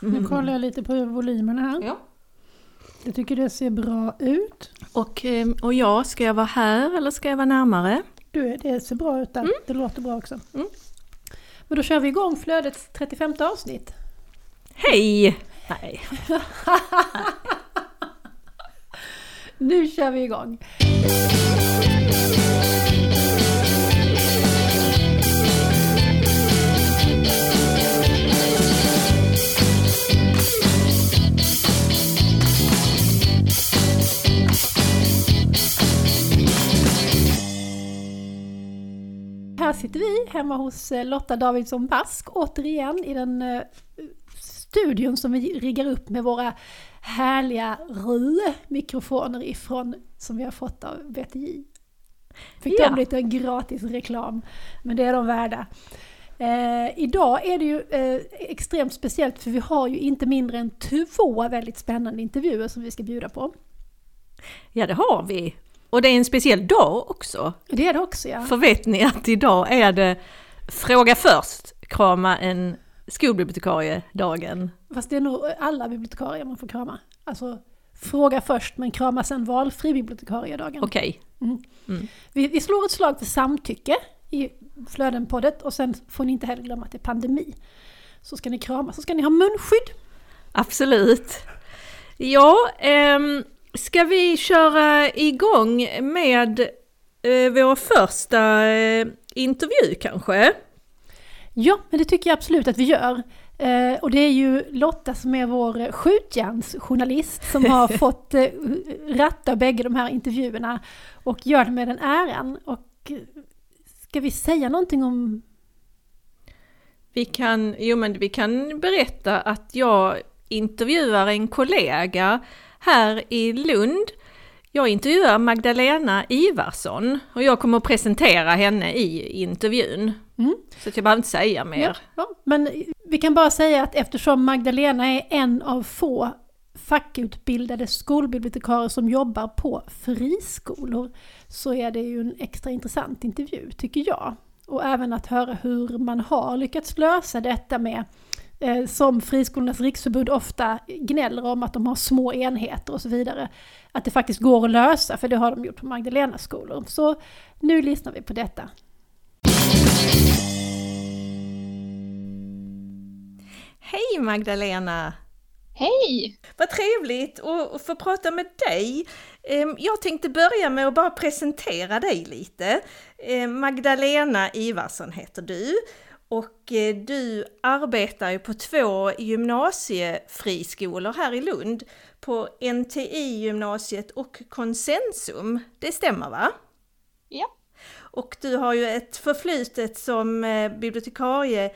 Nu kollar jag lite på volymerna här. Ja. Jag tycker det ser bra ut. Och, eh, och jag, ska jag vara här eller ska jag vara närmare? Du, det ser bra ut där. Mm. Det låter bra också. Mm. Men då kör vi igång flödets 35 avsnitt. Hej! Nej. Nu kör vi igång! Här sitter vi hemma hos eh, Lotta Davidsson Bask återigen i den eh, studion som vi riggar upp med våra härliga RU-mikrofoner ifrån som vi har fått av VTJ. Fick Ja. de lite gratis reklam, men det är de värda. Eh, idag är det ju eh, extremt speciellt för vi har ju inte mindre än två väldigt spännande intervjuer som vi ska bjuda på. Ja, det har vi. Och det är en speciell dag också. Det är det också ja. För vet ni att idag är det Fråga först, krama en skolbibliotekarie-dagen. Fast det är nog alla bibliotekarier man får krama. Alltså fråga först men krama sen valfri bibliotekariedagen. Okej. Mm. Mm. Vi, vi slår ett slag för samtycke i Flödenpoddet och sen får ni inte heller glömma att det är pandemi. Så ska ni krama, så ska ni ha munskydd. Absolut. Ja, ehm, ska vi köra igång med eh, vår första eh, intervju kanske? Ja, men det tycker jag absolut att vi gör. Eh, och det är ju Lotta som är vår skjutjärnsjournalist som har fått eh, ratta bägge de här intervjuerna och gör det med den äran. Och eh, ska vi säga någonting om... Vi kan, jo men vi kan berätta att jag intervjuar en kollega här i Lund. Jag intervjuar Magdalena Ivarsson och jag kommer att presentera henne i intervjun. Mm. Så jag behöver inte säga mer. Ja, ja, men vi kan bara säga att eftersom Magdalena är en av få fackutbildade skolbibliotekarier som jobbar på friskolor så är det ju en extra intressant intervju, tycker jag. Och även att höra hur man har lyckats lösa detta med som Friskolornas riksförbund ofta gnäller om att de har små enheter och så vidare. Att det faktiskt går att lösa, för det har de gjort på Magdalenas skolor. Så nu lyssnar vi på detta. Hej Magdalena! Hej! Vad trevligt att att få prata med dig. Ehm, Jag tänkte börja med att bara presentera dig lite. Ehm, Magdalena Ivarsson heter du och eh, du arbetar ju på två gymnasiefriskolor här i Lund. På NTI-gymnasiet och Konsensum. Det stämmer va? Ja. Och du har ju ett förflutet som eh, bibliotekarie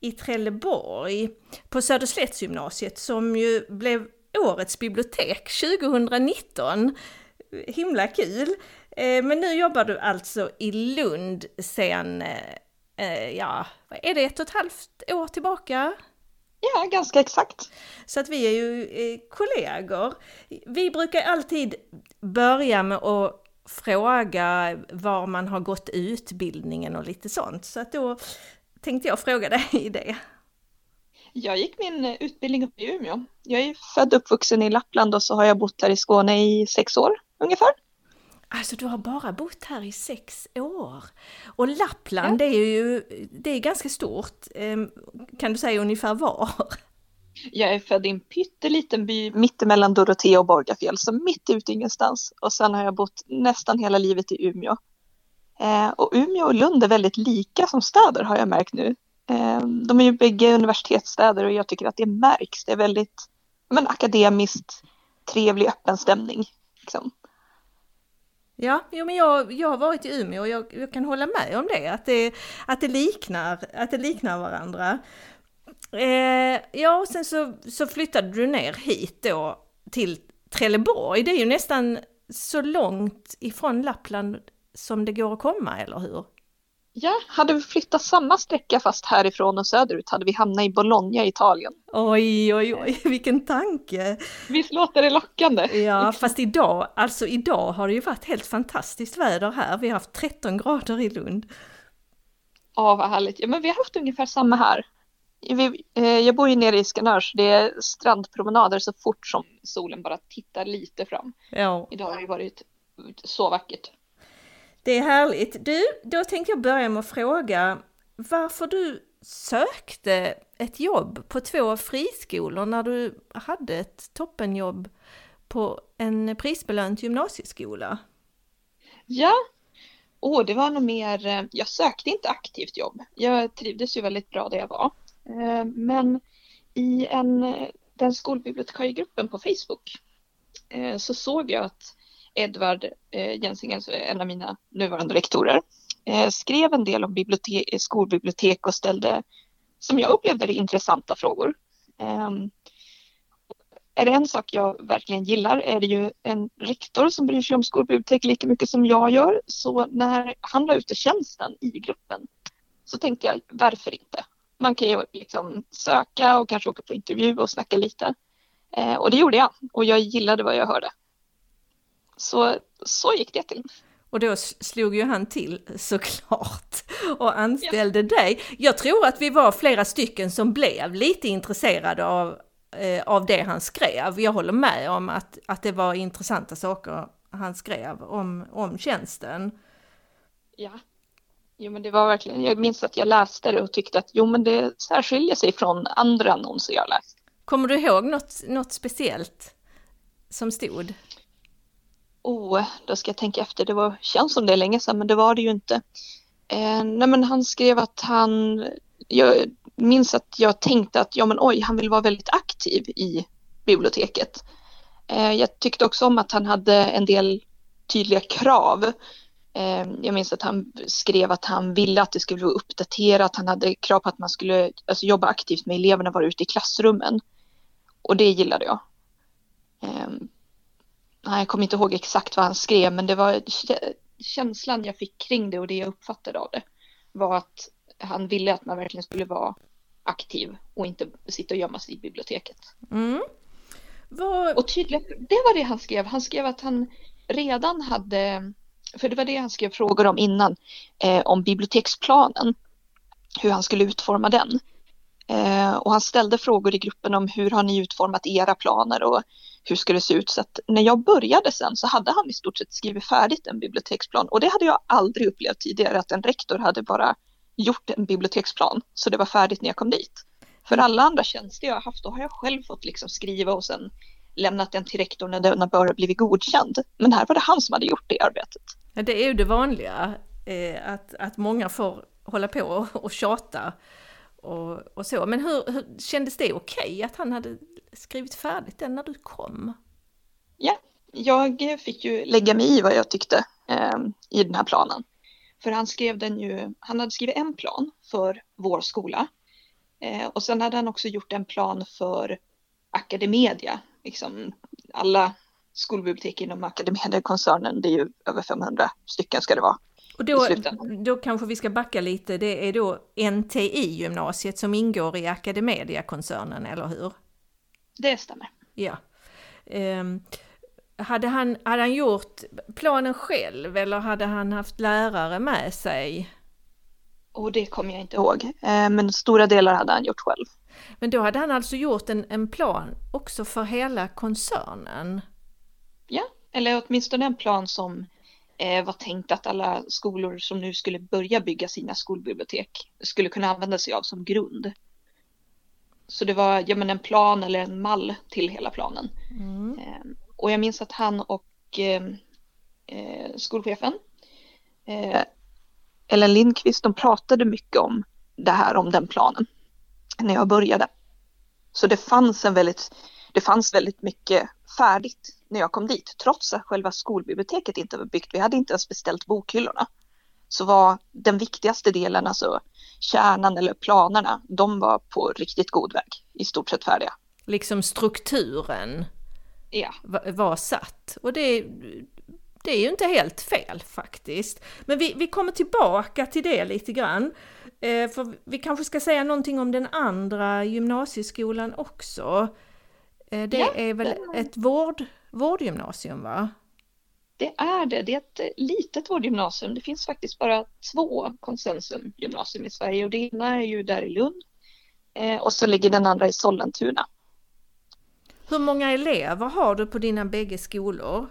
i Trelleborg på Söderslättsgymnasiet som ju blev årets bibliotek 2019. Himla kul! Eh, Men nu jobbar du alltså i Lund sen, eh, ja, är det, ett och ett halvt år tillbaka? Ja, ganska exakt. Så att vi är ju eh, kollegor. Vi brukar alltid börja med att fråga var man har gått utbildningen och lite sånt. Så att då tänkte jag fråga dig det. Jag gick min utbildning uppe i Umeå. Jag är född och uppvuxen i Lappland och så har jag bott här i Skåne i sex år ungefär. Alltså du har bara bott här i sex år. Och Lappland det är ju det är ganska stort. Ehm, Kan du säga ungefär var? Jag är född i en pytteliten by mittemellan Dorotea och Borgafjäll, så mitt ute ingenstans. Och sen har jag bott nästan hela livet i Umeå. Eh, och Umeå och Lund är väldigt lika som städer har jag märkt nu. Eh, de är ju bägge universitetsstäder och jag tycker att det märks. Det är väldigt men, akademiskt trevlig öppen stämning. Liksom. Ja, jo, men jag, jag har varit i Umeå och jag, jag kan hålla med om det, att det, att det, liknar, att det liknar varandra. Eh, ja, och sen så, så flyttade du ner hit då till Trelleborg. Det är ju nästan så långt ifrån Lappland som det går att komma, eller hur? Ja, hade vi flyttat samma sträcka fast härifrån och söderut hade vi hamnat i Bologna Italien. Oj, oj, oj, vilken tanke! Visst låter det lockande? Ja, fast idag, alltså idag har det ju varit helt fantastiskt väder här. Vi har haft 13 grader i Lund. Ja, vad härligt. Ja, men vi har haft ungefär samma här. vi, eh, jag bor ju nere i Skanör så det är strandpromenader så fort som solen bara tittar lite fram. Ja. Idag har det varit så vackert. Det är härligt. Du, då tänkte jag börja med att fråga varför du sökte ett jobb på två friskolor när du hade ett toppenjobb på en prisbelönt gymnasieskola. Ja, oh, det var nog mer, eh, jag sökte inte aktivt jobb. Jag trivdes ju väldigt bra där jag var. Eh, men i en, eh, den skolbibliotekariegruppen på Facebook så såg jag att Edvard eh, Jensingen, eh, en av mina nuvarande rektorer, eh, skrev en del om bibliotek, eh, skolbibliotek och ställde, som jag upplevde det, intressanta frågor. Eh, är det en sak jag verkligen gillar är det ju en rektor som bryr sig om skolbibliotek lika mycket som jag gör. Så när han la ut tjänsten i gruppen så tänkte jag varför inte? Man kan ju liksom söka och kanske åka på intervju och snacka lite. Eh, och det gjorde jag och jag gillade vad jag hörde. Så, så gick det till. Och då slog ju han till såklart och anställde ja. dig. Jag tror att vi var flera stycken som blev lite intresserade av, eh, av det han skrev. Jag håller med om att, att det var intressanta saker han skrev om, om tjänsten. Ja, jo men det var verkligen, jag minns att jag läste det och tyckte att jo men det särskiljer sig från andra annonser jag läst. Kommer du ihåg något, något speciellt som stod? Oh, då ska jag tänka efter. Det var, känns som det är länge sedan, men det var det ju inte. Eh, nej, men han skrev att han, jag minns att jag tänkte att ja, men oj, han vill vara väldigt aktiv i biblioteket. Eh, jag tyckte också om att han hade en del tydliga krav. Eh, jag minns att han skrev att han ville att det skulle vara uppdaterat. Han hade krav på att man skulle alltså, jobba aktivt med eleverna, vara ute i klassrummen. Och det gillade jag. Eh, Nej, jag kommer inte ihåg exakt vad han skrev, men det var känslan jag fick kring det och det jag uppfattade av det var att han ville att man verkligen skulle vara aktiv och inte sitta och gömma sig i biblioteket. Mm. Vad... Och tydligen, det var det han skrev. Han skrev att han redan hade, för det var det han skrev frågor om innan, eh, om biblioteksplanen, hur han skulle utforma den. Eh, och han ställde frågor i gruppen om hur har ni utformat era planer och hur ska det se ut? Så att när jag började sen så hade han i stort sett skrivit färdigt en biblioteksplan och det hade jag aldrig upplevt tidigare att en rektor hade bara gjort en biblioteksplan så det var färdigt när jag kom dit. För alla andra tjänster jag har haft då har jag själv fått liksom skriva och sen lämnat den till rektorn när den har blivit godkänd. Men här var det han som hade gjort det arbetet. Ja, det är ju det vanliga, eh, att, att många får hålla på och, och tjata och, och så. Men hur, hur kändes det okej okay att han hade skrivit färdigt den när du kom? Ja, jag fick ju lägga mig i vad jag tyckte eh, i den här planen. För han skrev den ju, han hade skrivit en plan för vår skola. Eh, och sen hade han också gjort en plan för Academedia. Liksom alla skolbibliotek inom Academedia-koncernen, det är ju över 500 stycken ska det vara. Och då, då kanske vi ska backa lite, det är då NTI-gymnasiet som ingår i Academedia-koncernen, eller hur? Det stämmer. Ja. Um, hade, han, hade han gjort planen själv eller hade han haft lärare med sig? Och det kommer jag inte ihåg, eh, men stora delar hade han gjort själv. Men då hade han alltså gjort en, en plan också för hela koncernen? Ja, eller åtminstone en plan som eh, var tänkt att alla skolor som nu skulle börja bygga sina skolbibliotek skulle kunna använda sig av som grund. Så det var ja, men en plan eller en mall till hela planen. Mm. Eh, och jag minns att han och eh, eh, skolchefen eh, Ellen Lindqvist, de pratade mycket om det här, om den planen när jag började. Så det fanns en väldigt, det fanns väldigt mycket färdigt när jag kom dit, trots att själva skolbiblioteket inte var byggt. Vi hade inte ens beställt bokhyllorna. Så var den viktigaste delen, alltså kärnan eller planerna, de var på riktigt god väg, i stort sett färdiga. Liksom strukturen ja. var, satt. Och det, det är ju inte helt fel faktiskt. Men vi, vi kommer tillbaka till det lite grann. Eh, för vi kanske ska säga någonting om den andra gymnasieskolan också. Eh, det ja, är väl det... ett vård, vårdgymnasium va? Det är det. Det är ett litet vårdgymnasium. Det finns faktiskt bara två konsensumgymnasium i Sverige och det ena är ju där i Lund. Eh, och så ligger den andra i Sollentuna. Hur många elever har du på dina bägge skolor?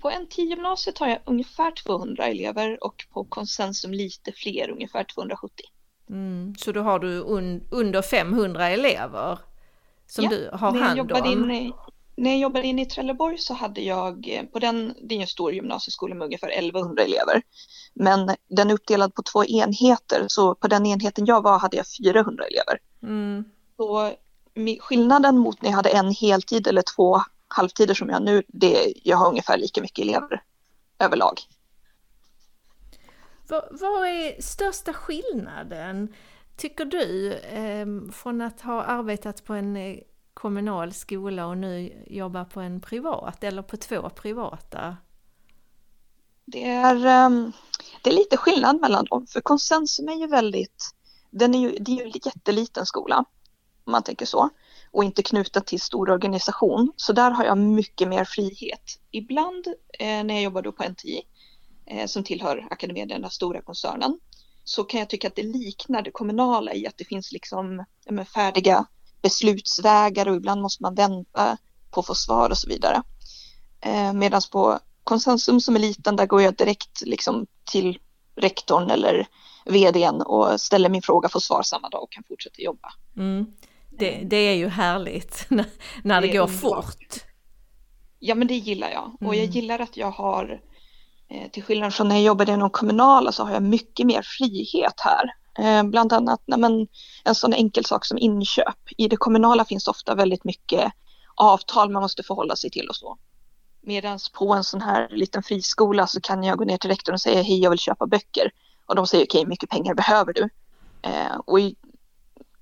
På NT-gymnasiet har jag ungefär 200 elever och på Konsensum lite fler, ungefär 270. Mm, så då har du un under 500 elever som ja, du har hand om? In, när jag jobbade inne i Trelleborg så hade jag, eh, på den, det är en stor gymnasieskola med ungefär 1100 elever, men den är uppdelad på två enheter, så på den enheten jag var hade jag 400 elever. Mm. Så skillnaden mot när jag hade en heltid eller två halvtider som jag nu, det, jag har ungefär lika mycket elever överlag. Vad är största skillnaden, tycker du, ehm, från att ha arbetat på en eh, kommunal skola och nu jobbar på en privat eller på två privata? Det är, ehm, det är lite skillnad mellan dem, för Konsensum är ju väldigt, den är ju, det är ju en jätteliten skola om man tänker så och inte knuten till stor organisation. Så där har jag mycket mer frihet. Ibland eh, när jag jobbade på NTI eh, som tillhör Academedia, den här stora koncernen, så kan jag tycka att det liknar det kommunala i att det finns liksom ja, färdiga beslutsvägar och ibland måste man vänta på att få svar och så vidare. Eh, Medan på Konsensum som är liten, där går jag direkt liksom till rektorn eller vdn och ställer min fråga, får svar samma dag och kan fortsätta jobba. Mm. Det, det, är ju härligt när, när det, det går fort. Ja men det gillar jag och jag mm. gillar att jag har Eh, till skillnad från när jag jobbade inom kommunala så har jag mycket mer frihet här. Eh, bland annat nej, men, en sån enkel sak som inköp. I det kommunala finns ofta väldigt mycket avtal man måste förhålla sig till och så. Medan på en sån här liten friskola så kan jag gå ner till rektorn och säga hej jag vill köpa böcker. Och de säger okej, hur mycket pengar behöver du? Eh, och, i,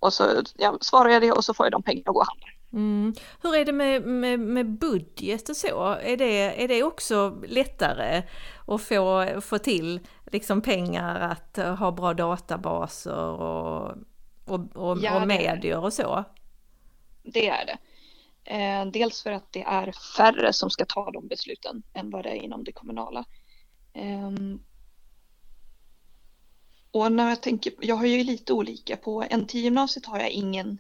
och så ja, svarar jag det och så får jag de pengarna och går och handlar. Mm. Hur är det med, med, med budget och så? Är det, är det också lättare att få, få till liksom pengar att ha bra databaser och, och, och, ja, och medier och så? Det är det. Eh, dels för att det är färre som ska ta de besluten än vad det är inom det kommunala. Eh, och när jag tänker, jag har ju lite olika, på NT-gymnasiet har jag ingen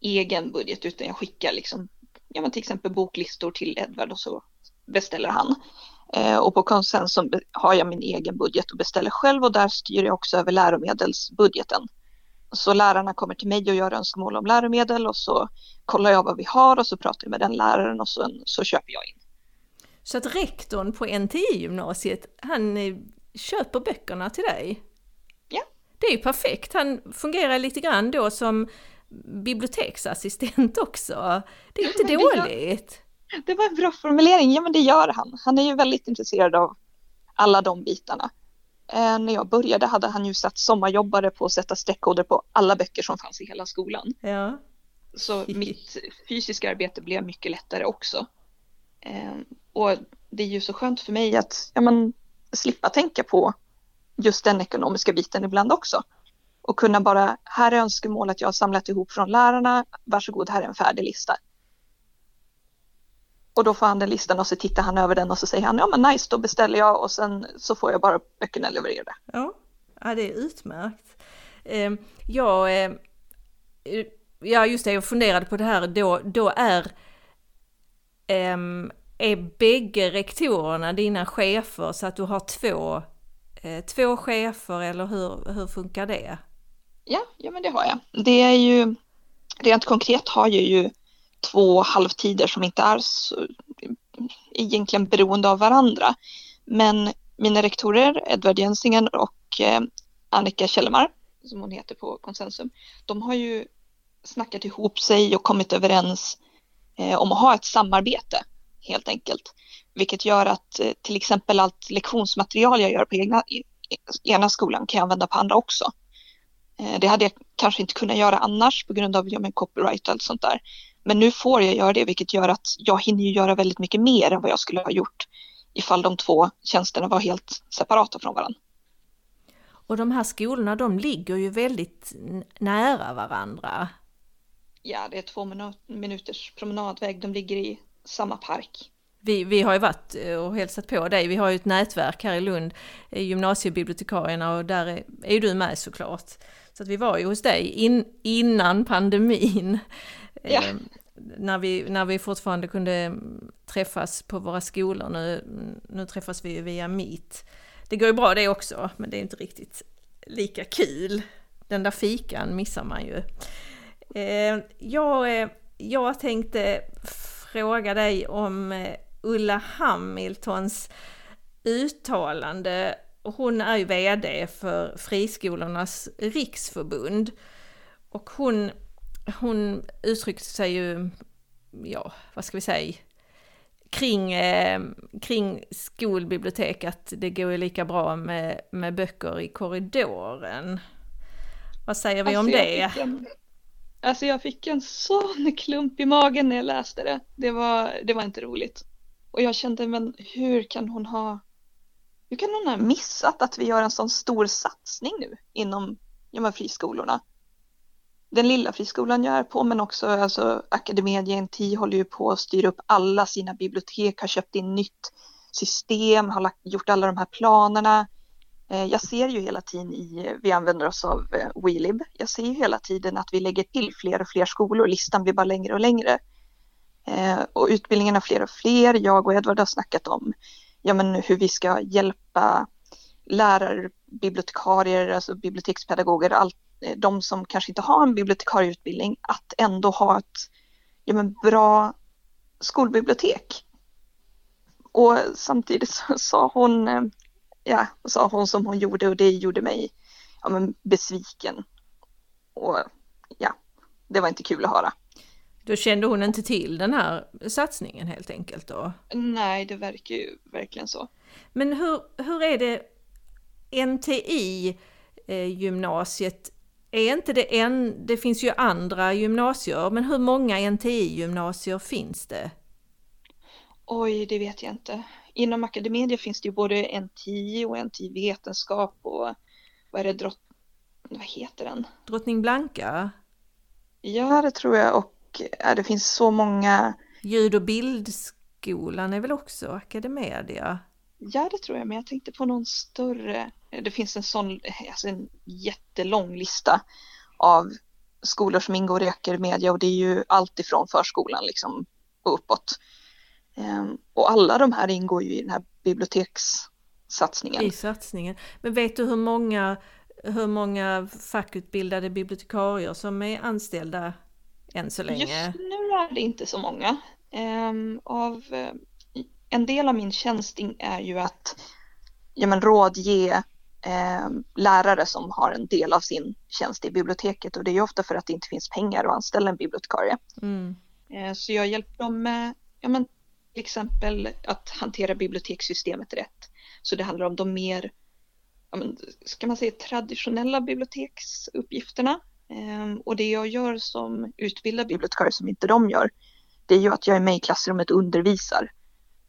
egen budget utan jag skickar liksom, ja men till exempel boklistor till Edvard och så beställer han. Eh, och på Konsensum har jag min egen budget och beställer själv och där styr jag också över läromedelsbudgeten. Så lärarna kommer till mig och gör önskemål om läromedel och så kollar jag vad vi har och så pratar jag med den läraren och så, så köper jag in. Så att rektorn på NTI-gymnasiet, han eh, köper böckerna till dig? Ja. Det är ju perfekt, han fungerar lite grann då som biblioteksassistent också. Det är inte dåligt. Det var en bra formulering, ja men det gör han. Han är ju väldigt intresserad av alla de bitarna. Eh, när jag började hade han ju satt sommarjobbare på att sätta streckkoder på alla böcker som fanns i hela skolan. Ja. Så mitt fysiska arbete blev mycket lättare också. Eh, och det är ju så skönt för mig att ja, men, slippa tänka på just den ekonomiska biten ibland också. Och kunna bara, här är önskemålet jag har samlat ihop från lärarna, varsågod här är en färdig lista. Och då får han den listan och så tittar han över den och så säger han ja men nice då beställer jag och sen så får jag bara böckerna levererade. Ja, ja det är utmärkt. Ehm, eh, ja just det, jag funderade på det här då, då är ehm, är bägge rektorerna dina chefer så att du har två, eh, två chefer eller hur, hur funkar det? Ja, ja men det har jag. Det är ju, rent konkret har jag ju två halvtider som inte är så, egentligen beroende av varandra. Men mina rektorer, Edvard Jensingen och eh, Annika Källemar, som hon heter på Konsensum, de har ju snackat ihop sig och kommit överens eh, om att ha ett samarbete helt enkelt. Vilket gör att eh, till exempel allt lektionsmaterial jag gör på egna, ena skolan kan jag använda på andra också. Eh, det hade jag kanske inte kunnat göra annars på grund av ja, men copyright och allt sånt där. Men nu får jag göra det vilket gör att jag hinner göra väldigt mycket mer än vad jag skulle ha gjort ifall de två tjänsterna var helt separata från varandra. Och de här skolorna de ligger ju väldigt nära varandra. Ja, det är två minuters promenadväg. De ligger i samma park. Vi, vi har ju varit eh, och hälsat på dig. Vi har ju ett nätverk här i Lund, gymnasiebibliotekarierna och där är, är du med såklart. Så att vi var ju hos dig in, innan pandemin. Ja. Eh, när, vi, när vi fortfarande kunde träffas på våra skolor. Nu, nu träffas vi ju via Meet. Det går ju bra det också, men det är inte riktigt lika kul. Den där fikan missar man ju. Eh, jag, eh, jag tänkte fråga dig om eh, Ulla Hamiltons uttalande. Hon är ju VD för Friskolornas riksförbund. Och hon, hon uttryckte sig ju, ja, vad ska vi säga, kring, eh, kring skolbibliotek att det går ju lika bra med, med böcker i korridoren. Vad säger vi Alltså, om det? En, alltså jag fick en sån klump i magen när jag läste det. Det var, det var inte roligt. Och jag kände, men hur kan hon ha hur kan hon ha missat att vi gör en sån stor satsning nu inom de här friskolorna? Den lilla friskolan jag är på men också alltså, Academedia NT håller ju på att styra upp alla sina bibliotek, har köpt in nytt system, har lagt, gjort alla de här planerna. Eh, jag ser ju hela tiden i, vi använder oss av eh, WeLib, jag ser ju hela tiden att vi lägger till fler och fler skolor, listan blir bara längre och längre. Eh, och utbildningarna fler och fler, jag och Edvard har snackat om ja, men hur vi ska hjälpa lärare, bibliotekarier, alltså bibliotekspedagoger, all, eh, de som kanske inte har en bibliotekarieutbildning, att ändå ha ett ja, men bra skolbibliotek. Och samtidigt så sa hon, eh, ja, sa hon som hon gjorde och det gjorde mig ja, men besviken. Och ja, det var inte kul att höra. Då kände hon inte till den här satsningen helt enkelt då? Nej, det verkar ju verkligen så. Men hur, hur är det NTI eh, gymnasiet? Är inte det en, det finns ju andra gymnasier, men hur många NTI-gymnasier finns det? Oj, det vet jag inte. Inom Academedia finns det ju både NTI och NTI vetenskap och vad är det, drott... vad heter den? Drottning Blanka? Ja, det tror jag och ja, det finns så många. Ljud och bildskolan är väl också Academedia? Ja, det tror jag, men jag tänkte på någon större. Det finns en sån, alltså en jättelång lista av skolor som ingår i Academedia och det är ju allt ifrån förskolan liksom och uppåt. Ehm, och alla de här ingår ju i den här bibliotekssatsningen. I satsningen. Men vet du hur många, hur många fackutbildade bibliotekarier som är anställda än så länge? Just nu är det inte så många. Ehm, av, eh, en del av min tjänst är ju att ja, men rådge eh, lärare som har en del av sin tjänst i biblioteket och det är ju ofta för att det inte finns pengar att anställa en bibliotekarie. Mm. Eh, så jag hjälper dem med ja, men, till exempel att hantera bibliotekssystemet rätt. Så det handlar om de mer, ja, men, ska man säga traditionella biblioteksuppgifterna. Eh, och det jag gör som utbildad bibliotekarie som inte de gör, det är ju att jag är med i klassrummet och undervisar.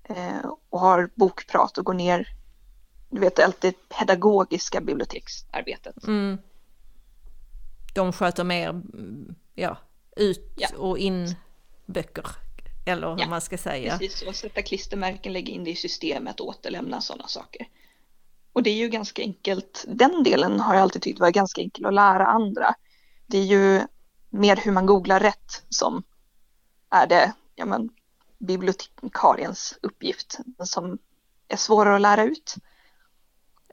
Eh, och har bokprat och går ner, du vet det pedagogiska biblioteksarbetet. Mm. De sköter mer mm, ja, ut Ja. och in böcker, eller hur Ja, man ska säga. Precis så, sätta klistermärken, lägga in det i systemet, återlämna sådana saker. Och det är ju ganska enkelt, den delen har jag alltid tyckt var ganska enkel att lära andra. Det är ju mer hur man googlar rätt som är det, ja men, bibliotekariens uppgift som är svårare att lära ut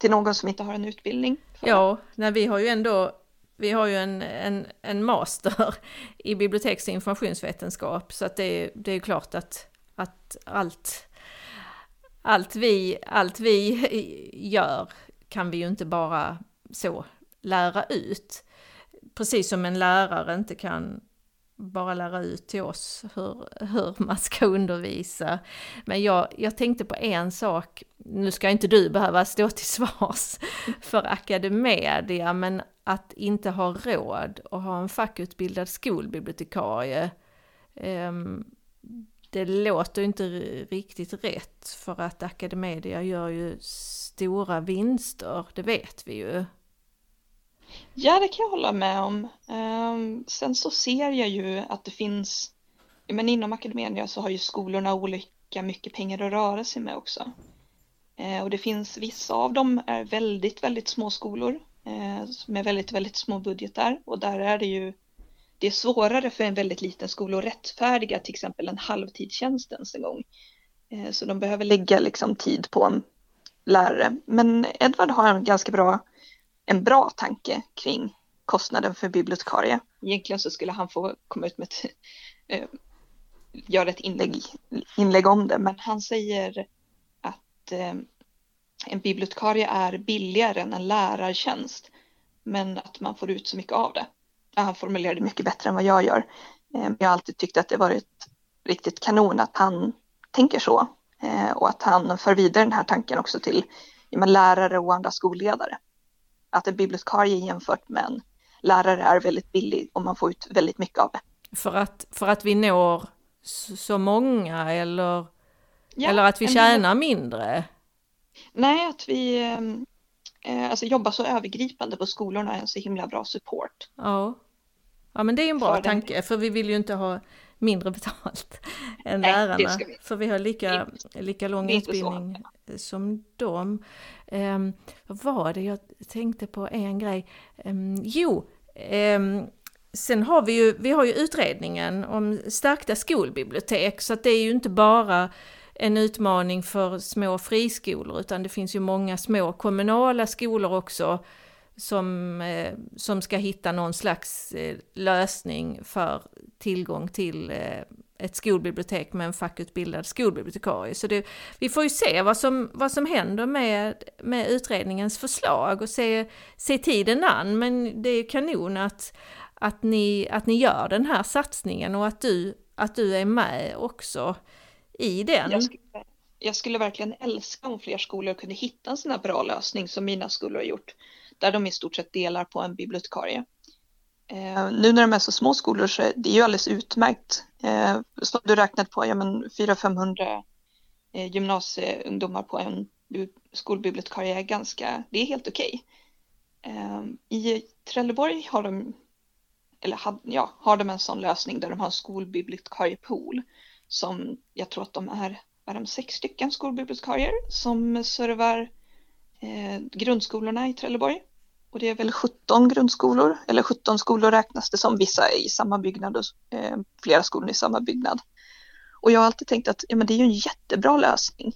till någon som inte har en utbildning. för. Ja, nej, vi har ju ändå vi har ju en, en, en master i biblioteks och informationsvetenskap så att det, det är klart att, att allt, allt, vi, allt vi gör kan vi ju inte bara så lära ut. Precis som en lärare inte kan bara lära ut till oss hur, hur man ska undervisa. Men jag, jag tänkte på en sak, nu ska inte du behöva stå till svars för Academedia, men att inte ha råd att ha en fackutbildad skolbibliotekarie, ehm, det låter inte riktigt rätt för att Academedia gör ju stora vinster, det vet vi ju. Ja, det kan jag hålla med om. Um, sen så ser jag ju att det finns, men inom Academedia så har ju skolorna olika mycket pengar att röra sig med också. Uh, och det finns vissa av dem är väldigt, väldigt små skolor. uh, med väldigt, väldigt små budgetar och där är det ju det är svårare för en väldigt liten skola att rättfärdiga till exempel en halvtidstjänst ens en gång. Så de behöver lägga liksom tid på en lärare. Men Edvard har en ganska bra, en bra tanke kring kostnaden för bibliotekarie. Egentligen så skulle han få komma ut med ett, eh, göra ett inlägg, inlägg om det, men han säger att eh, en bibliotekarie är billigare än en lärartjänst, men att man får ut så mycket av det. Han formulerar det mycket bättre än vad jag gör. Eh, jag har alltid tyckt att det varit riktigt kanon att han tänker så och att han för vidare den här tanken också till ja, lärare och andra skolledare. Att en bibliotekarie jämfört med en lärare är väldigt billig och man får ut väldigt mycket av det. För att, för att vi når så många eller, ja, eller att vi tjänar mindre? Nej, att vi eh, alltså jobbar så övergripande på skolorna är en så himla bra support. Ja, ja men det är en bra för tanke, den. för vi vill ju inte ha mindre betalt än Nej, lärarna. Vi. För vi har lika, lika lång utbildning som dem. Um, vad var det jag tänkte på en grej? Um, jo, um, sen har vi ju, vi har ju utredningen om stärkta skolbibliotek så att det är ju inte bara en utmaning för små friskolor utan det finns ju många små kommunala skolor också som, eh, som ska hitta någon slags eh, lösning för tillgång till eh, ett skolbibliotek med en fackutbildad skolbibliotekarie. Så det, vi får ju se vad som, vad som händer med, med utredningens förslag och se, se tiden an. Men det är kanon att, att, ni, att ni gör den här satsningen och att du, att du är med också i den. Jag skulle, jag skulle verkligen älska om fler skolor kunde hitta en sån här bra lösning som mina skolor har gjort där de i stort sett delar på en bibliotekarie. Eh, nu när de är så små skolor så är det ju alldeles utmärkt. Eh, som du räknat på, ja men 400-500 eh, gymnasieungdomar på en skolbibliotekarie är ganska, det är helt okej. Okay. Eh, I Trelleborg har de, eller had, ja, har de en sån lösning där de har en skolbibliotekariepool som jag tror att de är, är de sex stycken skolbibliotekarier som servar eh, grundskolorna i Trelleborg. Och det är väl 17 grundskolor, eller 17 skolor räknas det som, vissa i samma byggnad och eh, flera skolor i samma byggnad. Och jag har alltid tänkt att ja, men det är ju en jättebra lösning.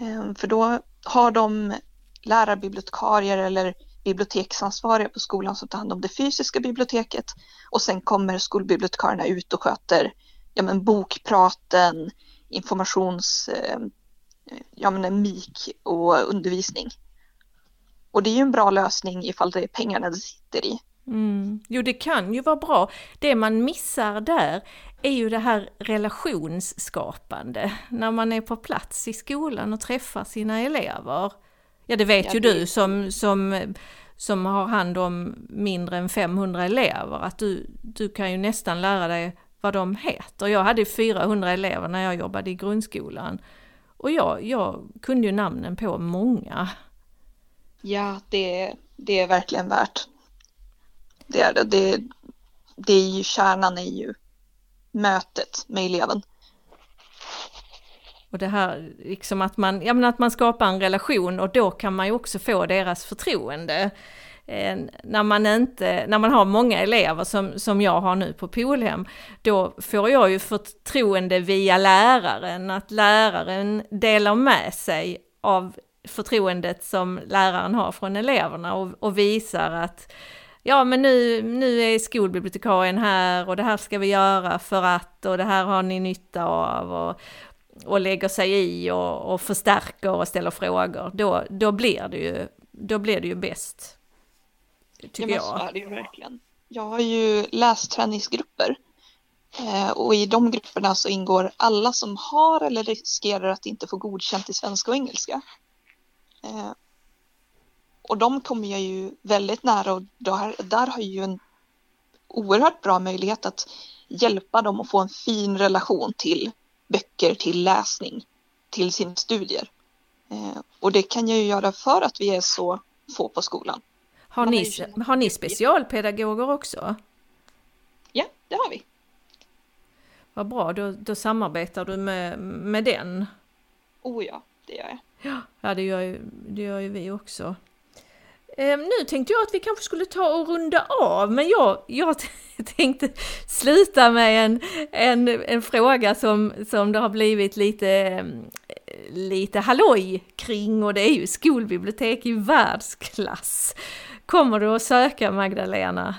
Eh, för då har de lärarbibliotekarier eller biblioteksansvariga på skolan som tar hand om det fysiska biblioteket och sen kommer skolbibliotekarierna ut och sköter ja, men bokpraten, informations, eh, ja, men MIK och undervisning. Och det är ju en bra lösning ifall det är pengarna det sitter i. Mm. Jo, det kan ju vara bra. Det man missar där är ju det här relationsskapande, när man är på plats i skolan och träffar sina elever. Ja, det vet ja, ju det... du som, som, som har hand om mindre än 500 elever, att du, du kan ju nästan lära dig vad de heter. Jag hade 400 elever när jag jobbade i grundskolan. Och jag, jag kunde ju namnen på många. Ja, det, det är verkligen värt. Det är det. det. Det är ju kärnan är ju mötet med eleven. Och det här liksom att man, ja, men att man skapar en relation och då kan man ju också få deras förtroende. Eh, när, man inte, när man har många elever som, som jag har nu på Polhem, då får jag ju förtroende via läraren, att läraren delar med sig av förtroendet som läraren har från eleverna och, och visar att ja men nu, nu är skolbibliotekarien här och det här ska vi göra för att och det här har ni nytta av och, och lägger sig i och, och förstärker och ställer frågor, då, då, blir det ju, då blir det ju bäst. Tycker ja, jag. Så är det ju verkligen. Jag har ju lästräningsgrupper eh, och i de grupperna så ingår alla som har eller riskerar att inte få godkänt i svenska och engelska. Eh, och de kommer jag ju väldigt nära och där, där har jag ju en oerhört bra möjlighet att hjälpa dem att få en fin relation till böcker, till läsning, till sina studier. Eh, och det kan jag ju göra för att vi är så få på skolan. Har ni, har ni specialpedagoger också? Ja, det har vi. Vad bra, då, då samarbetar du med, med den? Oh ja, det gör jag. Ja, det gör ju, det gör ju vi också. Eh, nu tänkte jag att vi kanske skulle ta och runda av, men jag, jag tänkte sluta med en, en, en fråga som, som det har blivit lite, ehm, lite halloj kring och det är ju skolbibliotek i världsklass. Kommer du att söka Magdalena?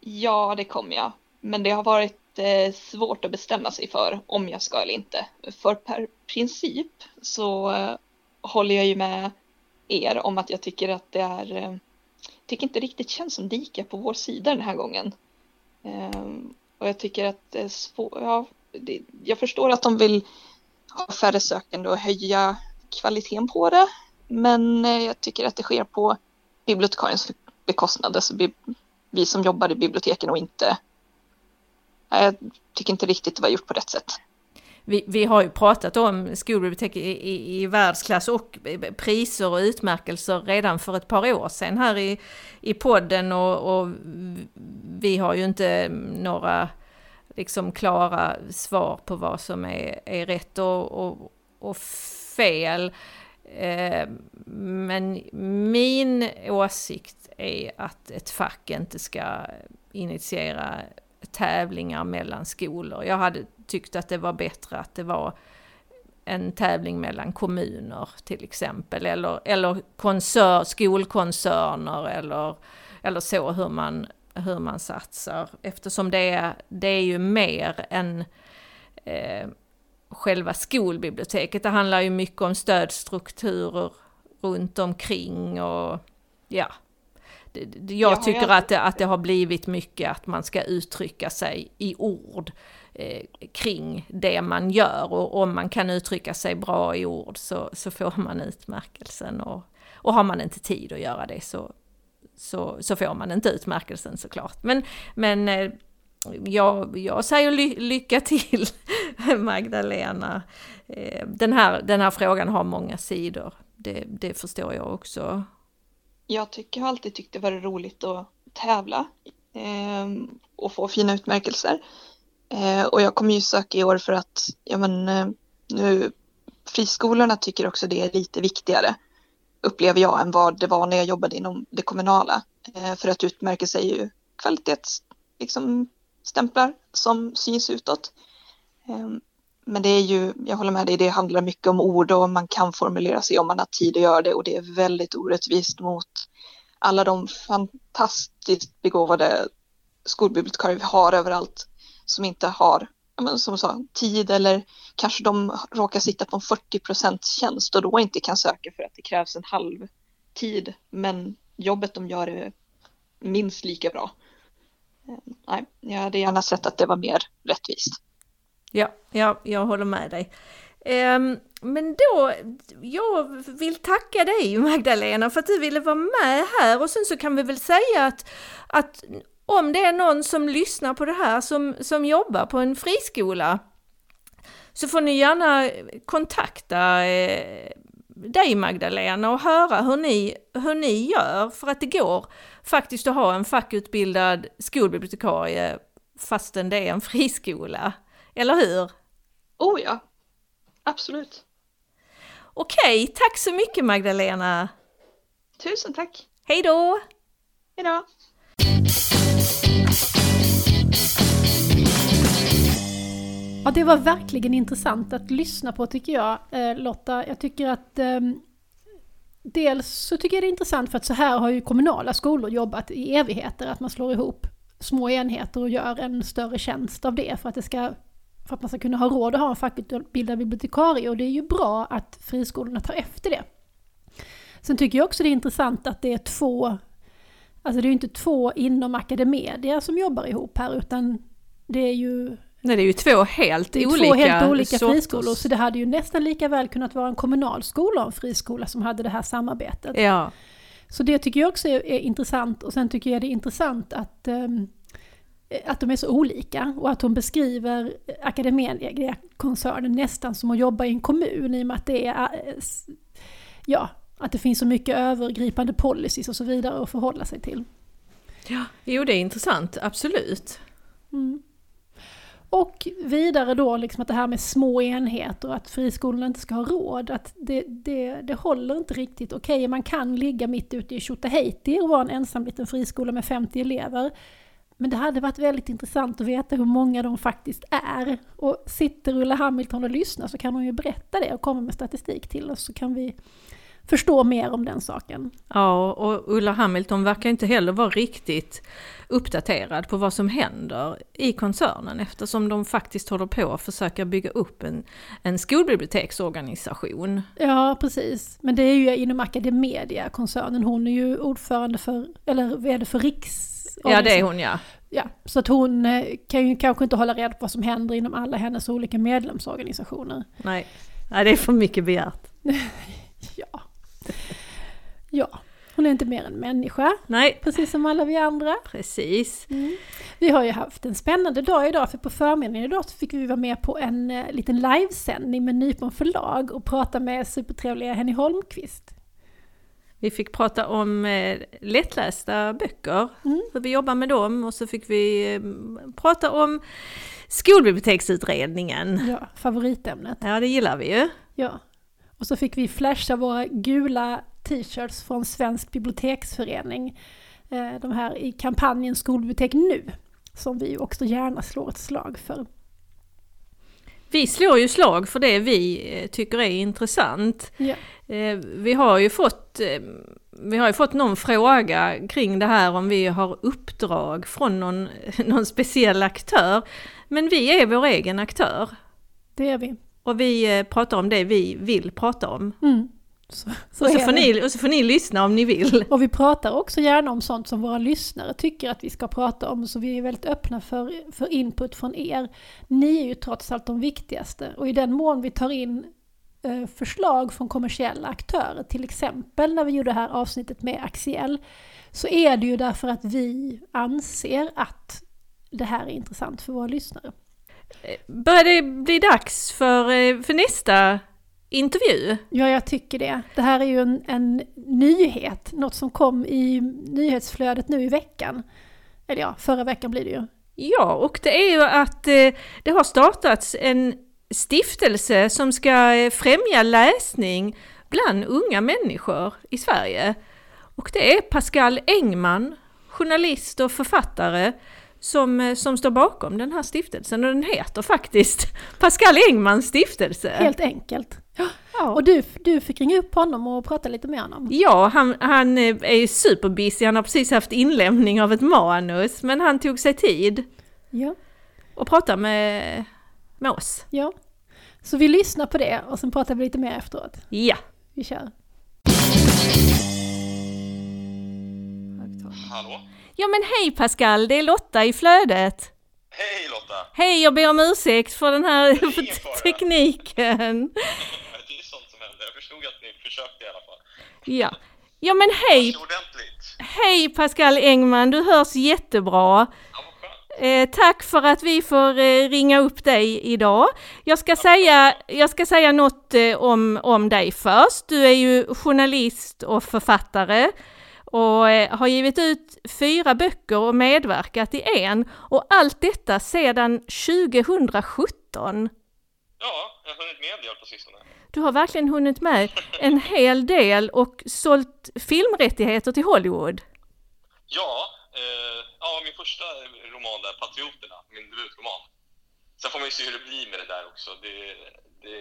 Ja, det kommer jag. Men det har varit eh, svårt att bestämma sig för om jag ska eller inte. För per princip så eh, håller jag ju med er om att jag tycker att det är eh, tycker inte riktigt känns som dika på vår sida den här gången. Ehm, och jag tycker att det är svårt, ja, det, jag förstår att de vill ha färre sökande och höja kvaliteten på det. Men eh, jag tycker att det sker på bibliotekariens bekostnad. Alltså vi, vi som jobbar i biblioteken och inte... Jag tycker inte riktigt det var gjort på rätt sätt vi, vi har ju pratat om skolbibliotek i, i, i världsklass och priser och utmärkelser redan för ett par år sedan här i, i podden och, och vi har ju inte några liksom klara svar på vad som är, är rätt och, och, och fel. Eh, men min åsikt är att ett fack inte ska initiera tävlingar mellan skolor. Jag hade tyckt att det var bättre att det var en tävling mellan kommuner till exempel, eller, eller koncern, skolkoncerner eller, eller så hur man, hur man satsar. Eftersom det är, det är ju mer än eh, själva skolbiblioteket. Det handlar ju mycket om stödstrukturer runt omkring och ja, jag tycker att det, att det har blivit mycket att man ska uttrycka sig i ord eh, kring det man gör och om man kan uttrycka sig bra i ord så, så får man utmärkelsen och, och har man inte tid att göra det så, så, så får man inte utmärkelsen såklart. Men, men eh, jag, jag säger ly lycka till Magdalena. Eh, den, här, den här frågan har många sidor, det, det förstår jag också jag tycker, har alltid tyckt det var roligt att tävla eh, och få fina utmärkelser. Eh, och jag kommer ju söka i år för att ja, men, eh, nu, friskolorna tycker också det är lite viktigare upplever jag än vad det var när jag jobbade inom det kommunala. Eh, för att utmärka är ju kvalitetsstämplar liksom, som syns utåt. Ehm, men det är ju, jag håller med dig, det handlar mycket om ord och man kan formulera sig om man har tid att göra det och det är väldigt orättvist mot alla de fantastiskt begåvade skolbibliotekarier vi har överallt som inte har, som sa, tid eller kanske de råkar sitta på en 40 tjänst och då inte kan söka för att det krävs en halv tid. Men jobbet de gör är minst lika bra. Eh, nej, jag hade gärna sett att det var mer rättvist. Ja, ja jag håller med dig. Um, men då, jag vill tacka dig Magdalena för att du ville vara med här och sen så kan vi väl säga att, att om det är någon som lyssnar på det här som, som jobbar på en friskola så får ni gärna kontakta eh, dig Magdalena och höra hur ni, hur ni gör för att det går faktiskt att ha en fackutbildad skolbibliotekarie fastän det är en friskola. Eller hur? Oh ja, absolut. Okej, tack så mycket Magdalena. Tusen tack. Hej då! Hej då! Ja, det var verkligen intressant att lyssna på tycker jag, eh, Lotta. Jag tycker att eh, dels så tycker jag det är intressant för att så här har ju kommunala skolor jobbat i evigheter, att man slår ihop små enheter och gör en större tjänst av det för att det ska för att man ska kunna ha råd att ha en fackutbildad bibliotekarie och det är ju bra att friskolorna tar efter det. Sen tycker jag också det är intressant att det är två, alltså det är ju inte två inom Academedia som jobbar ihop här utan det är ju Nej, det är ju två helt det är olika, två helt olika friskolor, så det hade ju nästan lika väl kunnat vara en kommunal skola och en friskola som hade det här samarbetet. Ja. Så det tycker jag också är, är intressant och sen tycker jag det är intressant att um, att de är så olika och att hon beskriver Academedia-koncernen nästan som att jobba i en kommun i och med att det är eh, ja, att det finns så mycket övergripande policies och så vidare att förhålla sig till. Ja, jo det är intressant, absolut. Mm. Och vidare då liksom att det här med små enheter och att friskolorna inte ska ha råd, att det, det, det håller inte riktigt. Okej, man kan ligga mitt ute i Tjotahejti och vara en ensam liten friskola med 50 elever. Men det hade varit väldigt intressant att veta hur många de faktiskt är. Och sitter Ulla Hamilton och lyssnar så kan hon ju berätta det och komma med statistik till oss så kan vi förstå mer om den saken. Ja, och Ulla Hamilton verkar inte heller vara riktigt uppdaterad på vad som händer i koncernen eftersom de faktiskt håller på att försöka bygga upp en, en skolbiblioteksorganisation. Ja, precis. Men det är ju inom Academedia-koncernen. Hon är ju ordförande för, eller VD för Riks... Ja, det är hon ja. Ja, så att hon eh, kan ju kanske inte hålla reda på vad som händer inom alla hennes olika medlemsorganisationer. Nej, Nej det är för mycket begärt. ja. Ja, hon är inte mer än människa. Nej. Precis som alla vi andra. Precis. Mm. Vi har ju haft en spännande dag idag, för på förmiddagen idag så fick vi vara med på en uh, liten livesändning med Nypon förlag och prata med supertrevliga Henny Holmqvist. Vi fick prata om eh, lättlästa böcker, mm. hur vi jobbar med dem och så fick vi eh, prata om skolbiblioteksutredningen. Ja, favoritämnet. Ja, det gillar vi ju. Ja, och så fick vi flasha våra gula t-shirts från Svensk biblioteksförening. Eh, de här i kampanjen Skolbibliotek nu, som vi också gärna slår ett slag för. Vi slår ju slag för det vi eh, tycker är intressant. Ja. Eh, vi har ju fått vi har ju fått någon fråga kring det här om vi har uppdrag från någon, någon speciell aktör. Men vi är vår egen aktör. Det är vi. Och vi eh, pratar om det vi vill prata om. Mm. Så, så och, så får ni, och så får ni lyssna om ni vill. Och vi pratar också gärna om sånt som våra lyssnare tycker att vi ska prata om, så vi är väldigt öppna för, för input från er. Ni är ju trots allt de viktigaste, och i den mån vi tar in eh, förslag från kommersiella aktörer, till exempel när vi gjorde det här avsnittet med Axiell, så är det ju därför att vi anser att det här är intressant för våra lyssnare. Börjar det bli dags för, eh, för nästa intervju? Ja, jag tycker det. Det här är ju en, en nyhet, något som kom i nyhetsflödet nu i veckan. Eller ja, förra veckan blir det ju. Ja, och det är ju att eh, det har startats en stiftelse som ska eh, främja läsning bland unga människor i Sverige. Och det är Pascal Engman, journalist och författare, som, eh, som står bakom den här stiftelsen och den heter faktiskt Pascal Engmans stiftelse. Helt enkelt. Ja. Och du, du fick ringa upp honom och prata lite med honom? Ja, han, han eh, är ju superbusy, han har precis haft inlämning av ett manus, men han tog sig tid. Ja. Och pratade med, med oss. Ja. Så vi lyssnar på det och sen pratar vi lite mer efteråt. Ja. Vi kör. Hallå? Ja men hej Pascal, det är Lotta i flödet. Hej Lotta! Hej, jag ber om ursäkt för den här för tekniken. det är sånt som händer, jag förstod att ni försökte i alla fall. Ja, ja men hej! Hej Pascal Engman, du hörs jättebra. Eh, tack för att vi får eh, ringa upp dig idag. Jag ska säga, jag ska säga något eh, om, om dig först. Du är ju journalist och författare och eh, har givit ut fyra böcker och medverkat i en och allt detta sedan 2017. Ja, jag har hunnit med del på sistone. Du har verkligen hunnit med en hel del och sålt filmrättigheter till Hollywood. Ja, eh, ja min första roman där, Patrioterna, min debutroman. Sen får man ju se hur det blir med det där också. Det, det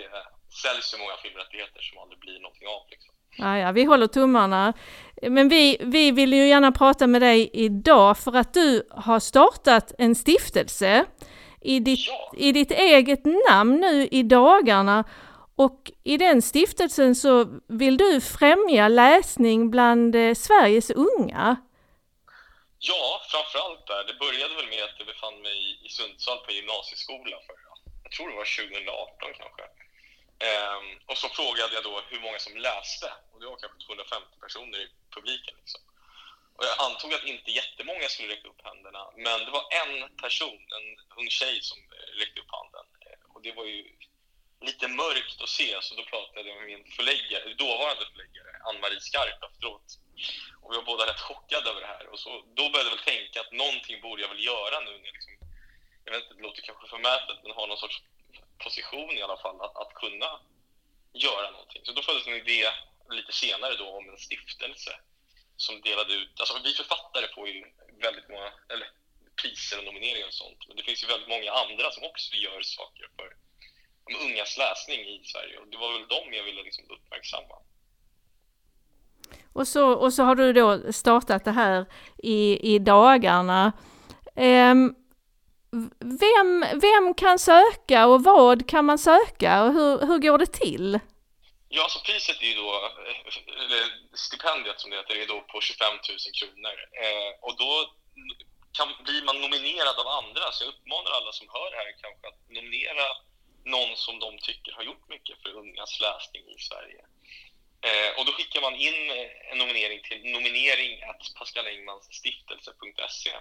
säljs så många filmrättigheter som aldrig blir någonting av liksom. Ja, ja, vi håller tummarna. Men vi, vi vill ju gärna prata med dig idag för att du har startat en stiftelse i ditt, ja. i ditt eget namn nu i dagarna. Och i den stiftelsen så vill du främja läsning bland eh, Sveriges unga. Ja, framförallt där. Det började väl med att jag befann mig i Sundsvall på gymnasieskolan för, jag tror det var 2018 kanske. Ehm, och så frågade jag då hur många som läste och det var kanske 250 personer i publiken. Liksom. Och jag antog att inte jättemånga skulle räcka upp händerna, men det var en person, en ung tjej som eh, räckte upp handen. Eh, och det var ju lite mörkt att se, så då pratade jag med min förläggare, dåvarande förläggare, Ann-Marie Skarp efteråt. Och vi var båda rätt chockade över det här. Och så, då började jag väl tänka att någonting borde jag väl göra nu när jag liksom jag vet inte, det låter kanske förmätet, men har någon sorts position i alla fall att, att kunna göra någonting. Så då föddes en idé lite senare då om en stiftelse som delade ut, alltså vi författare får ju väldigt många, eller priser och nomineringar och sånt, men det finns ju väldigt många andra som också gör saker för de ungas läsning i Sverige och det var väl dem jag ville liksom uppmärksamma. Och så, och så har du då startat det här i, i dagarna. Um, vem, vem kan söka och vad kan man söka och hur, hur går det till? Ja, så priset är ju då, eller stipendiet som det heter, är då på 25 000 kronor. Eh, och då kan, blir man nominerad av andra, så jag uppmanar alla som hör det här kanske att nominera någon som de tycker har gjort mycket för ungas läsning i Sverige. Eh, och då skickar man in eh, en nominering till nominering stiftelse.se.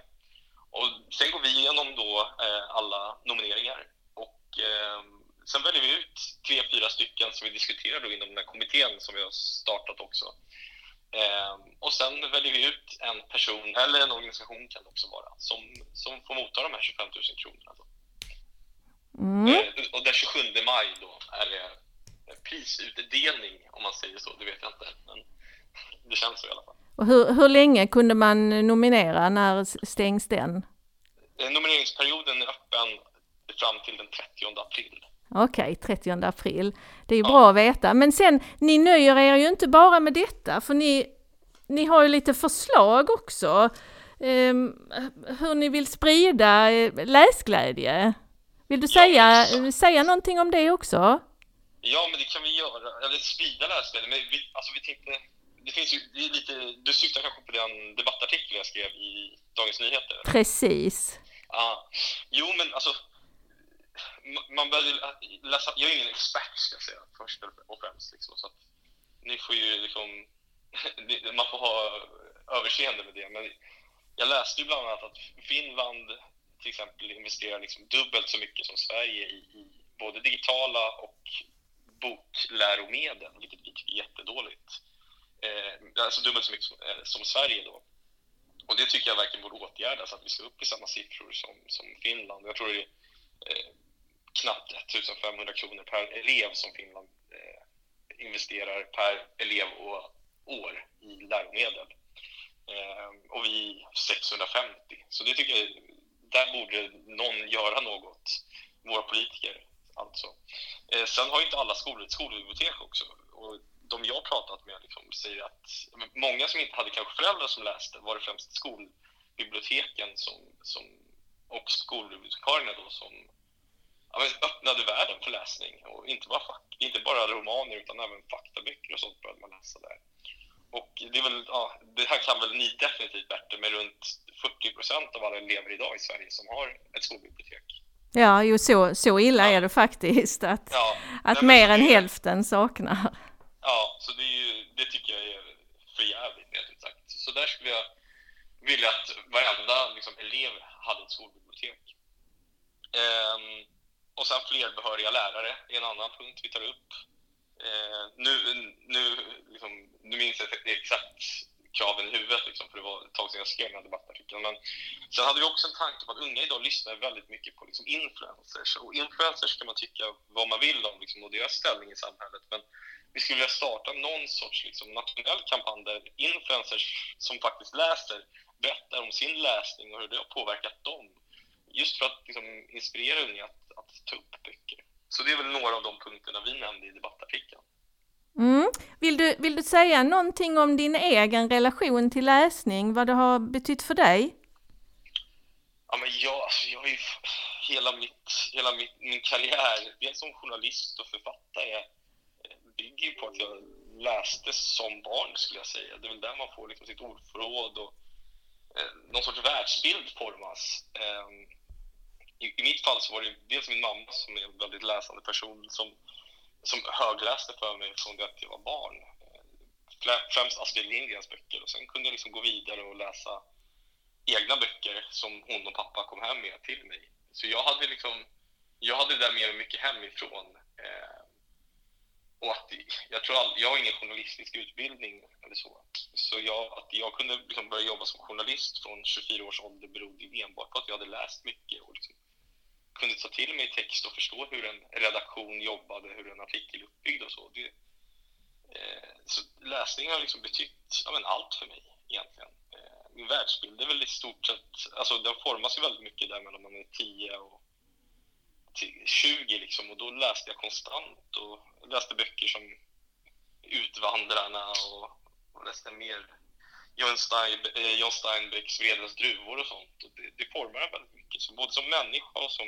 Och sen går vi igenom då eh, alla nomineringar och eh, sen väljer vi ut tre, fyra stycken som vi diskuterar då inom den här kommittén som vi har startat också. Eh, och sen väljer vi ut en person, eller en organisation kan det också vara, som, som får motta de här 25 000 kronorna. Då. Mm. Eh, och den 27 maj då är det prisutdelning, om man säger så, det vet jag inte. Men det känns så i alla fall. Och hur, hur länge kunde man nominera? När stängs den? Eh, nomineringsperioden är öppen fram till den 30 april. Okej, okay, 30 april. Det är ju ja. bra att veta. Men sen, ni nöjer er ju inte bara med detta, för ni, ni har ju lite förslag också. Um, hur ni vill sprida eh, läsglädje. Vill du säga, ja, säga någonting om det också? Ja, men det kan vi göra. Eller sprida läsglädje. Men vi, alltså vi tänkte det finns ju det är lite, du syftar kanske på den debattartikel jag skrev i Dagens Nyheter? Precis. Ja. Jo, men alltså man började läsa, jag är ingen expert ska jag säga först och främst liksom, så att ni får ju liksom, man får ha överseende med det, men jag läste ju bland annat att Finland till exempel investerar liksom dubbelt så mycket som Sverige i, i både digitala och bokläromedel, vilket vi tycker är jättedåligt eh, alltså dubbelt så mycket som, eh, som, Sverige då. Och det tycker jag verkligen borde åtgärdas, att vi ska upp i samma siffror som, som Finland. Jag tror det är eh, knappt 1500 kronor per elev som Finland eh, investerar per elev och år i läromedel. Eh, och vi 650. Så det tycker jag, där borde någon göra något, våra politiker alltså. Eh, sen har ju inte alla skolor ett skolbibliotek också. Och de jag pratat med liksom säger att många som inte hade kanske föräldrar som läste var det främst skolbiblioteken som, som, och skolbibliotekarierna då som ja, öppnade världen för läsning. Och inte bara, fack, inte bara romaner utan även faktaböcker och sånt började man läsa där. Och det, är väl, ja, det här kan väl ni definitivt bättre med runt 40 procent av alla elever idag i Sverige som har ett skolbibliotek. Ja, jo så, så illa ja. är det faktiskt att, ja. att mer än hälften saknar. Ja, så det, ju, det tycker jag är för jävligt rent ut sagt. Så där skulle jag vilja att varenda liksom, elev hade ett skolbibliotek. Ehm, och sen fler behöriga lärare är en annan punkt vi tar upp. Eh, nu, nu, liksom, nu minns jag exakt kraven i huvudet, liksom, för det var ett tag sedan jag skrev den här debattartikeln. Men sen hade vi också en tanke på att unga idag lyssnar väldigt mycket på liksom, influencers. Och influencers kan man tycka vad man vill om liksom, och deras ställning i samhället. Men vi skulle vilja starta någon sorts liksom, nationell kampanj där influencers som faktiskt läser berättar om sin läsning och hur det har påverkat dem. Just för att liksom, inspirera unga att, att ta upp böcker. Så det är väl några av de punkterna vi nämnde i debattartikeln. Mm. Vill, du, vill du säga någonting om din egen relation till läsning, vad det har betytt för dig? Ja, men jag, alltså, jag har ju hela, mitt, hela mitt, min karriär, dels som journalist och författare, bygger ju på att jag läste som barn, skulle jag säga. Det är väl där man får liksom sitt ordförråd och eh, någon sorts världsbild formas. Eh, i, i, mitt fall så var det dels min mamma som är en väldigt läsande person som, som högläste för mig från det att jag var barn. Främst Astrid Lindgrens böcker och sen kunde jag liksom gå vidare och läsa egna böcker som hon och pappa kom hem med till mig. Så jag hade liksom, jag hade det där med mig mycket hemifrån. Eh, och att jag tror all, jag har ingen journalistisk utbildning eller så. Så jag, att jag kunde liksom börja jobba som journalist från 24 års ålder berodde enbart på att jag hade läst mycket och liksom kunde ta till mig text och förstå hur en redaktion jobbade, hur en artikel är uppbyggd och så. Det, eh, så läsning har liksom betytt ja, men allt för mig egentligen. Eh, min världsbild är väl i stort sett, alltså den formas ju väldigt mycket där mellan man är 10 och 20 liksom och då läste jag konstant och läste böcker som Utvandrarna och, och läste mer John, Stein, eh, John Steinbecks Vredens druvor och sånt. Och det, det formar en väldigt mycket. Så både som människa och som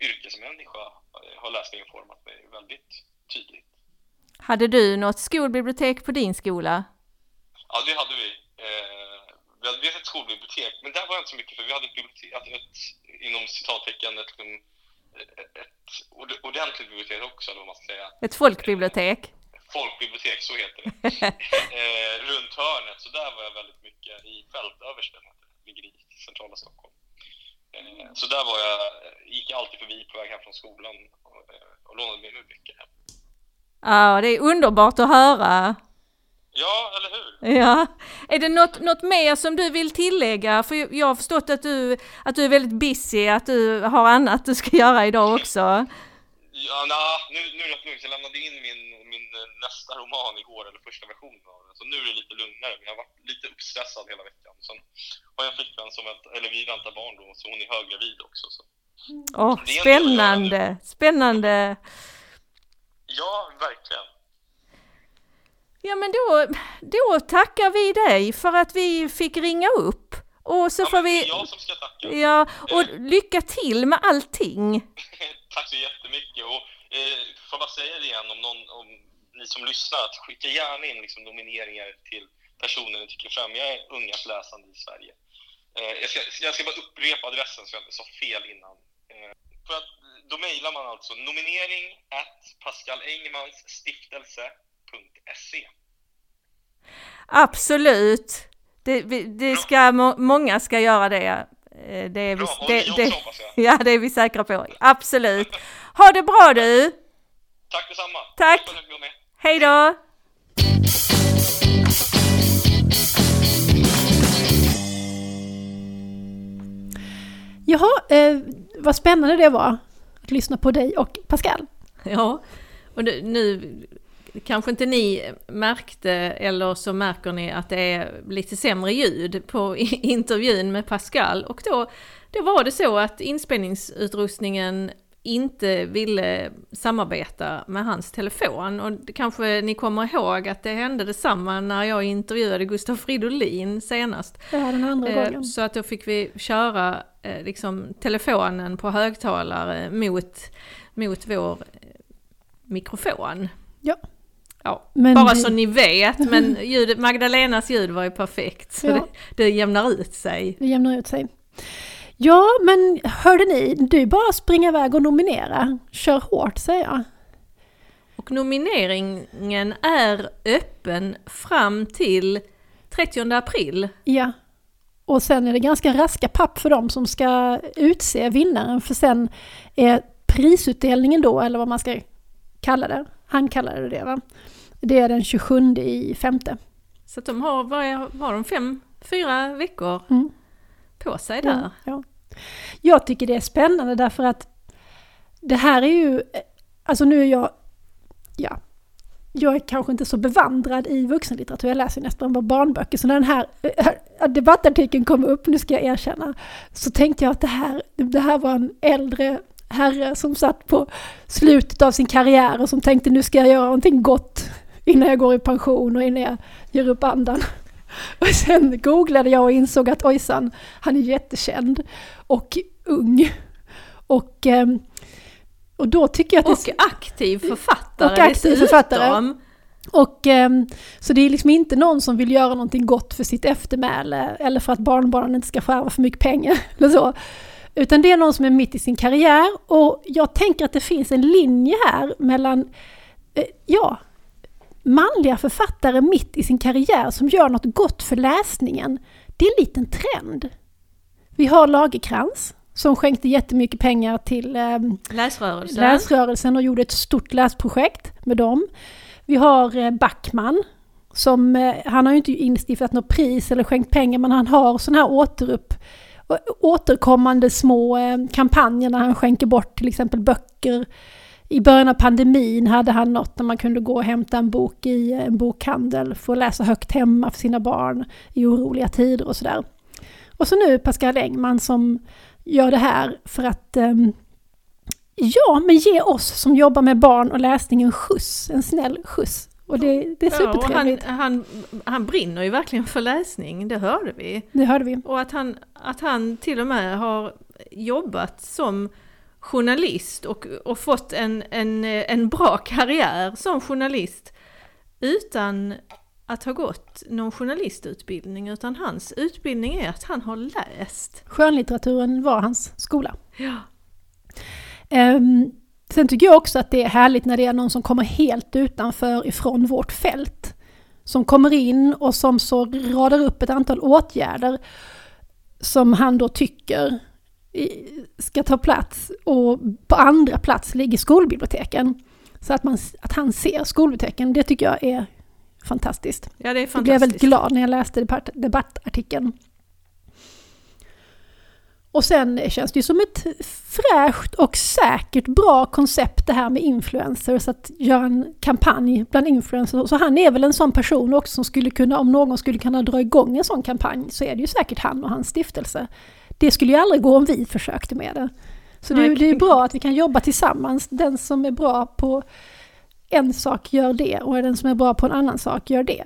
yrkesmänniska eh, har läsningen format mig väldigt tydligt. Hade du något skolbibliotek på din skola? Ja, det hade vi. Eh, vi hade ett skolbibliotek, men där var jag inte så mycket för vi hade ett bibliotek, ett, inom citattecken, ett, ett, ett ordentligt bibliotek också, då man ska säga. Ett folkbibliotek? Folkbibliotek, så heter det. eh, runt hörnet, så där var jag väldigt mycket i Fältöversten, ligger i centrala Stockholm. Eh, så där var jag, gick jag alltid förbi på väg hem från skolan och, eh, och lånade med mig böcker hem. Ja, det är underbart att höra. Ja, eller hur? Ja. Är det något, något mer som du vill tillägga? För jag har förstått att du, att du är väldigt busy, att du har annat du ska göra idag också. Ja, nej, nu, nu är det lugnt. Jag lämnade in min nästa roman igår, eller första versionen av den. Så nu är det lite lugnare, men jag har varit lite uppstressad hela veckan. Sen har jag en flickvän som väntar, eller vi väntar barn då, så hon är höggravid också. Så. Åh, spännande, spännande! Ja, verkligen. Ja men då, då tackar vi dig för att vi fick ringa upp. Och så ja, får vi... Jag som ska tacka. Ja, och lycka till med allting. Tack så jättemycket. Och eh, får bara säga det igen om, någon, om ni som lyssnar, att skicka gärna in liksom nomineringar till personer ni tycker främjar ungas läsande i Sverige. Eh, jag, ska, jag ska bara upprepa adressen så jag inte sa fel innan. Eh, för att, då mejlar man alltså nominering at pascalengmansstiftelse.se Absolut! Det, det ska, många ska göra det. Eh, det är vi, Bra, det, det, också. Ja, det är vi säkra på. Absolut. Ha det bra du! Tack detsamma! Tack! Hej då! Jaha, eh, vad spännande det var att lyssna på dig och Pascal. Ja, och nu, nu kanske inte ni märkte eller så märker ni att det är lite sämre ljud på intervjun med Pascal och då, då var det så att inspelningsutrustningen inte ville samarbeta med hans telefon. Och det kanske ni kommer ihåg att det hände detsamma när jag intervjuade Gustaf Fridolin senast. Ja, den andra eh, gången. Så att då fick vi köra eh, liksom, telefonen på högtalare mot, mot vår eh, mikrofon. Ja. Ja, men bara det... så ni vet, men ljudet, Magdalenas ljud var ju perfekt. Så ja. det, det jämnar ut sig. Det jämnar ut sig. Ja, men hörde ni, du bara springa iväg och nominera. Kör hårt säger jag. Och nomineringen är öppen fram till 30 april. Ja. Och sen är det ganska raska papp för dem som ska utse vinnaren, för sen är prisutdelningen då, eller vad man ska kalla det, han kallade det va? Det är den 27 i femte. Så de har, vad är, har de fem, fyra veckor mm. På sig där? Ja, ja. Jag tycker det är spännande därför att det här är ju, alltså nu är jag, ja, jag är kanske inte så bevandrad i vuxenlitteratur, jag läser nästan bara barnböcker, så när den här äh, debattartikeln kom upp, nu ska jag erkänna, så tänkte jag att det här, det här var en äldre herre som satt på slutet av sin karriär och som tänkte nu ska jag göra någonting gott innan jag går i pension och innan jag ger upp andan. Och sen googlade jag och insåg att ojsan, han är jättekänd och ung. Och, ehm, och då tycker jag att... Och aktiv författare Och aktiv författare. Och, ehm, så det är liksom inte någon som vill göra någonting gott för sitt eftermäle eller för att barnbarnen inte ska få för mycket pengar. Eller så. Utan det är någon som är mitt i sin karriär och jag tänker att det finns en linje här mellan, eh, ja, manliga författare mitt i sin karriär som gör något gott för läsningen. Det är en liten trend. Vi har Lagerkrans som skänkte jättemycket pengar till eh, läsrörelsen. läsrörelsen och gjorde ett stort läsprojekt med dem. Vi har eh, Backman som, eh, han har ju inte instiftat något pris eller skänkt pengar men han har sån här återupp återkommande små eh, kampanjer när han skänker bort till exempel böcker. I början av pandemin hade han något där man kunde gå och hämta en bok i en bokhandel för att läsa högt hemma för sina barn i oroliga tider och sådär. Och så nu Pascal Engman som gör det här för att um, ja, men ge oss som jobbar med barn och läsning en skjuts, en snäll skjuts. Och det, det är supertrevligt. Ja, han, han, han brinner ju verkligen för läsning, det hörde vi. Det hörde vi. Och att han, att han till och med har jobbat som journalist och, och fått en, en, en bra karriär som journalist utan att ha gått någon journalistutbildning utan hans utbildning är att han har läst. Skönlitteraturen var hans skola. Ja. Um, sen tycker jag också att det är härligt när det är någon som kommer helt utanför ifrån vårt fält. Som kommer in och som så radar upp ett antal åtgärder som han då tycker ska ta plats och på andra plats ligger skolbiblioteken. Så att, man, att han ser skolbiblioteken, det tycker jag är fantastiskt. Ja, det är fantastiskt. Jag blev väldigt glad när jag läste debattartikeln. Och sen känns det ju som ett fräscht och säkert bra koncept det här med influencers, att göra en kampanj bland influencers. Så han är väl en sån person också som skulle kunna, om någon skulle kunna dra igång en sån kampanj, så är det ju säkert han och hans stiftelse. Det skulle ju aldrig gå om vi försökte med det. Så det, det är bra att vi kan jobba tillsammans. Den som är bra på en sak gör det och den som är bra på en annan sak gör det.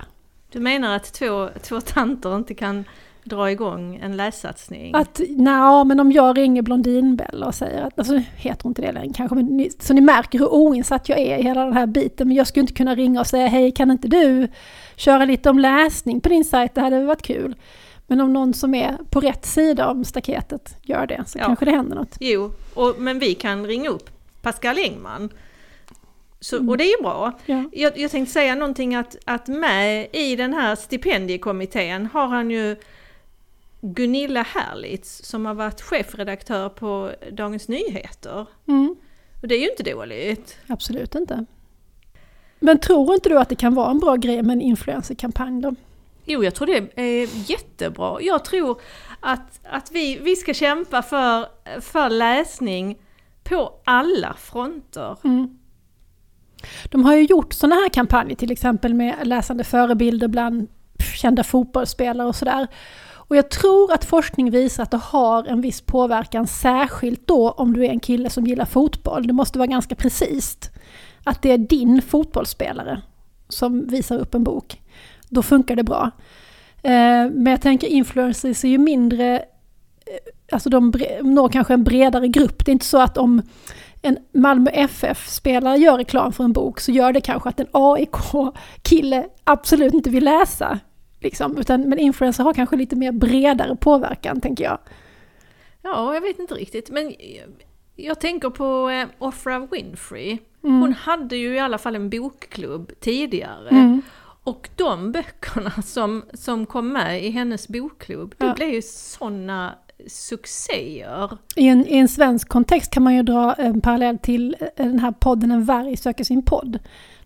Du menar att två, två tanter inte kan dra igång en lässatsning? Att, nej, men om jag ringer Blondinbella och säger att, alltså heter hon inte det längre kanske, men ni, så ni märker hur oinsatt jag är i hela den här biten. Men jag skulle inte kunna ringa och säga, hej kan inte du köra lite om läsning på din sajt, det hade varit kul. Men om någon som är på rätt sida om staketet gör det så ja. kanske det händer något. Jo, och, men vi kan ringa upp Pascal Engman. Så, mm. och det är ju bra. Ja. Jag, jag tänkte säga någonting att, att med i den här stipendiekommittén har han ju Gunilla Herlitz som har varit chefredaktör på Dagens Nyheter. Mm. Och det är ju inte dåligt. Absolut inte. Men tror inte du att det kan vara en bra grej med en influencerkampanj då? Jo, jag tror det är jättebra. Jag tror att, att vi, vi ska kämpa för, för läsning på alla fronter. Mm. De har ju gjort sådana här kampanjer, till exempel med läsande förebilder bland kända fotbollsspelare och sådär. Och jag tror att forskning visar att det har en viss påverkan, särskilt då om du är en kille som gillar fotboll. Det måste vara ganska precis. Att det är din fotbollsspelare som visar upp en bok. Då funkar det bra. Eh, men jag tänker influencers är ju mindre, eh, alltså de når kanske en bredare grupp. Det är inte så att om en Malmö FF-spelare gör reklam för en bok så gör det kanske att en AIK-kille absolut inte vill läsa. Liksom. Utan, men influencer har kanske lite mer bredare påverkan, tänker jag. Ja, jag vet inte riktigt. Men jag tänker på eh, Oprah Winfrey. Mm. Hon hade ju i alla fall en bokklubb tidigare. Mm. Och de böckerna som, som kom med i hennes bokklubb, det ja. blev ju sådana succéer. I en, I en svensk kontext kan man ju dra en parallell till eh, den här podden En varg söker sin podd.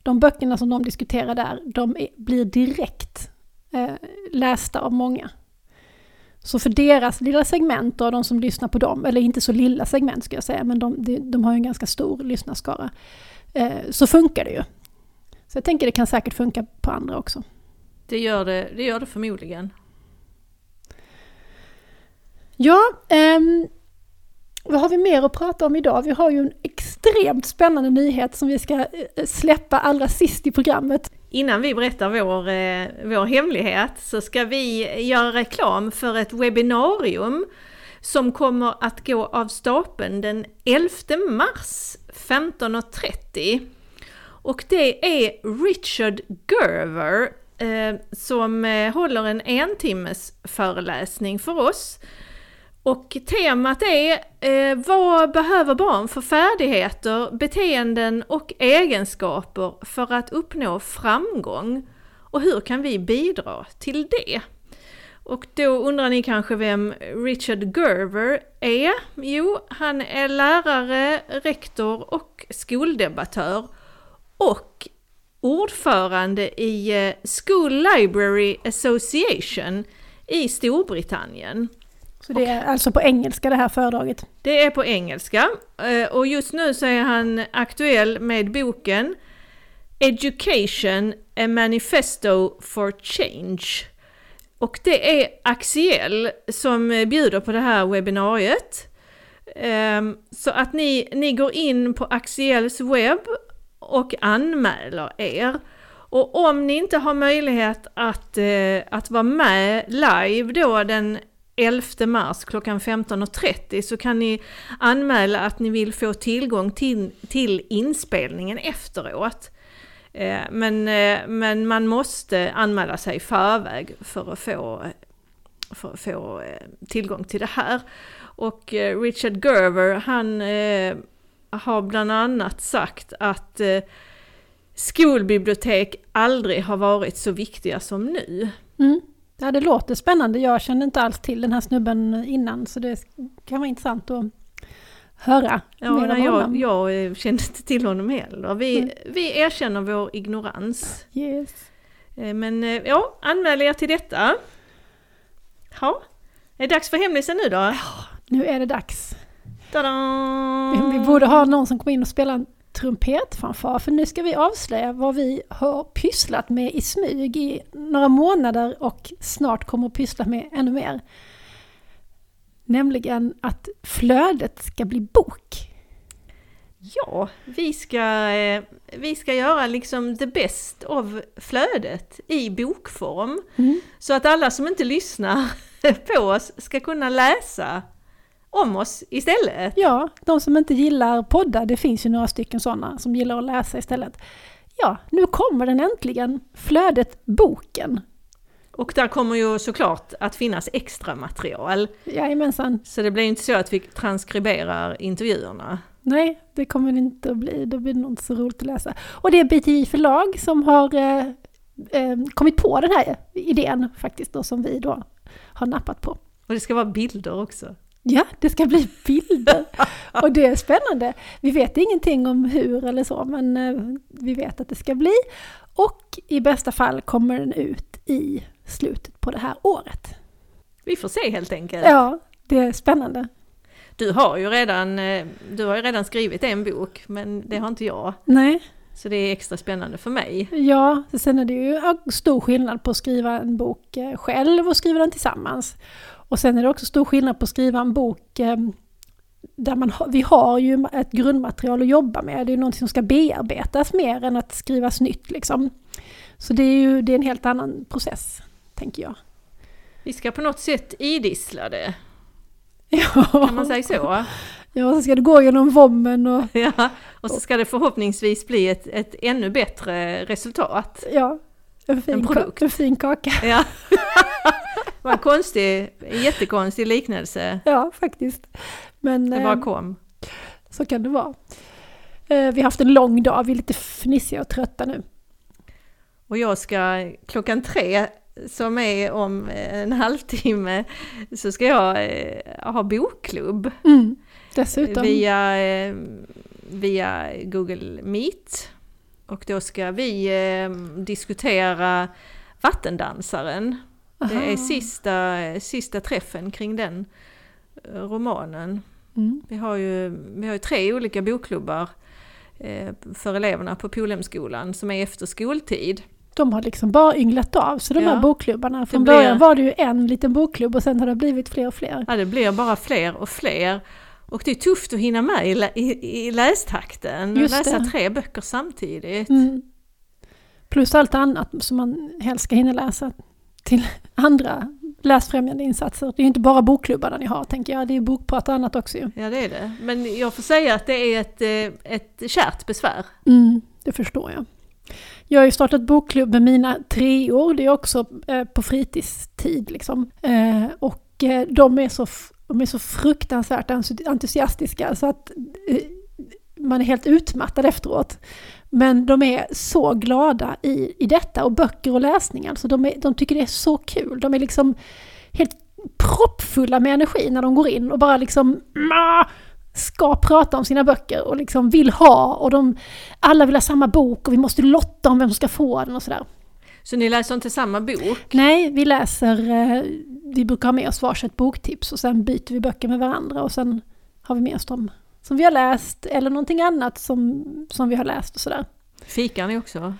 De böckerna som de diskuterar där, de är, blir direkt eh, lästa av många. Så för deras lilla segment och de som lyssnar på dem, eller inte så lilla segment ska jag säga, men de, de, de har ju en ganska stor lyssnarskara, eh, så funkar det ju. Så jag tänker det kan säkert funka på andra också. Det gör det, det, gör det förmodligen. Ja, um, vad har vi mer att prata om idag? Vi har ju en extremt spännande nyhet som vi ska eh, släppa allra sist i programmet. Innan vi berättar vår, eh, vår hemlighet så ska vi göra reklam för ett webbinarium som kommer att gå av stapeln den 11 mars 15.30. Och det är Richard Gerver eh, som eh, håller en entimmes föreläsning för oss och temat är eh, Vad behöver barn för färdigheter, beteenden och egenskaper för att uppnå framgång? Och hur kan vi bidra till det? Och då undrar ni kanske vem Richard Gerver är? Jo, han är lärare, rektor och skoldebattör och ordförande i eh, School Library Association i Storbritannien. Så det är alltså på engelska det här föredraget. Det är på engelska eh, och just nu så är han aktuell med boken Education, a manifesto for change. Och det är Axiell som bjuder på det här webbinariet. Ehm, Så att ni, ni går in på Axiells webb och anmäler er. Och om ni inte har möjlighet att, eh, att vara med live då den 11 mars klockan 15.30 så kan ni anmäla att ni vill få tillgång till, till inspelningen efteråt. Eh, Men, eh, men man måste anmäla sig i förväg för att få, för att få eh, tillgång till det här. Och eh, Richard Gerver han eh, har bland annat sagt att eh, skolbibliotek aldrig har varit så viktiga som nu. Mm. Ja, det låter spännande. Jag kände inte alls till den här snubben innan så det kan vara intressant att höra Ja, mer om nej, jag, honom. jag eh, kände inte till honom heller. Vi, Mm. vi erkänner vår ignorans. Yes. Eh, Men ja, anmäl er till detta. Ja, är det dags för hemlisen nu då? Nu är det dags. Tada! Vi, borde ha någon som kommer in och spelar en trumpetfanfar för nu ska vi avslöja vad vi har pysslat med i smyg i några månader och snart kommer att pyssla med ännu mer. Nämligen att flödet ska bli bok. Ja, vi ska, eh, vi ska göra liksom the best of flödet i bokform. Mm. Så att alla som inte lyssnar på oss ska kunna läsa om oss istället. Ja, de som inte gillar poddar, det finns ju några stycken sådana som gillar att läsa istället. Ja, nu kommer den äntligen, flödet boken. Och där kommer ju såklart att finnas extra material. Jajamensan. Så det blir inte så att vi transkriberar intervjuerna. Nej, det kommer det inte att bli. Då blir det nog inte så roligt att läsa. Och det är BTI förlag som har eh, eh, kommit på den här idén faktiskt då, som vi då har nappat på. Och det ska vara bilder också. Ja, det ska bli bilder. Och det är spännande. Vi vet ingenting om hur eller så, men eh, vi vet att det ska bli. Och i bästa fall kommer den ut i slutet på det här året. Vi får se helt enkelt. Ja, det är spännande. Du har ju redan, eh, du har ju redan skrivit en bok, men det har inte jag. Nej, Så det är extra spännande för mig. ja, sen är det ju stor skillnad på att skriva en bok eh, själv och skriva den tillsammans. Och sen är det också stor skillnad på att skriva en bok eh, där man vi har ju ett grundmaterial att jobba med. Det är något som ska bearbetas mer än att skrivas nytt liksom. Så det är ju det är en helt annan process, tänker jag. Vi ska på något sätt idissla det, Ja, kan man säga så? ja så ska det gå genom vommen och Ja, och så ska det förhoppningsvis bli ett, ett ännu bättre resultat. ja, en fin, En en fin kaka. Ja. Var en konstig, jättekonstig liknelse. Ja, faktiskt. Men Det eh, bara kom. så kan det vara. Eh, vi har haft en lång dag, vi är lite fnissiga och trötta nu. Och jag ska klockan tre, som är om en halvtimme, så ska jag eh, ha bokklubb. Mm. Dessutom. Via, eh, via Google Meet. Och då ska vi eh, diskutera Vattendansaren. Det är Aha. sista, sista träffen kring den eh, romanen. Mm. Vi har ju, vi har ju tre olika bokklubbar eh, för eleverna på Polhemskolan som är efter skoltid. De har liksom bara ynglat av sig de Ja. här bokklubbarna. Från blir- början var det ju en liten bokklubb och sen har det blivit fler och fler. Ja, det blir bara fler och fler. Och det är tufft att hinna med i, lä- i, i lästakten. Just läsa det. tre böcker samtidigt. Mm. Plus allt annat som man helst ska hinna läsa till andra läsfrämjande insatser. Det är inte bara bokklubbarna ni har tänker jag, det är bokprat och annat också ju. Ja, det är det. Men jag får säga att det är ett, eh, ett kärt besvär. Mm, det förstår jag. Jag har ju startat bokklubb med mina treor, det är också eh, på fritidstid liksom. Eh, och de är, så, de är så fruktansvärt entu- entusiastiska så att man är helt utmattad efteråt. Men de är så glada i, i detta och böcker och läsning. Alltså de, är, de tycker det är så kul. De är liksom helt proppfulla med energi när de går in och bara liksom ska prata om sina böcker och liksom vill ha och de alla vill ha samma bok och vi måste lotta om vem som ska få den och sådär. Så ni läser inte samma bok? Nej, vi läser, eh, vi brukar ha med oss varsitt boktips och sen byter vi böcker med varandra och sen har vi med oss dem som vi har läst eller någonting annat som, som vi har läst och sådär. Fikar ni också?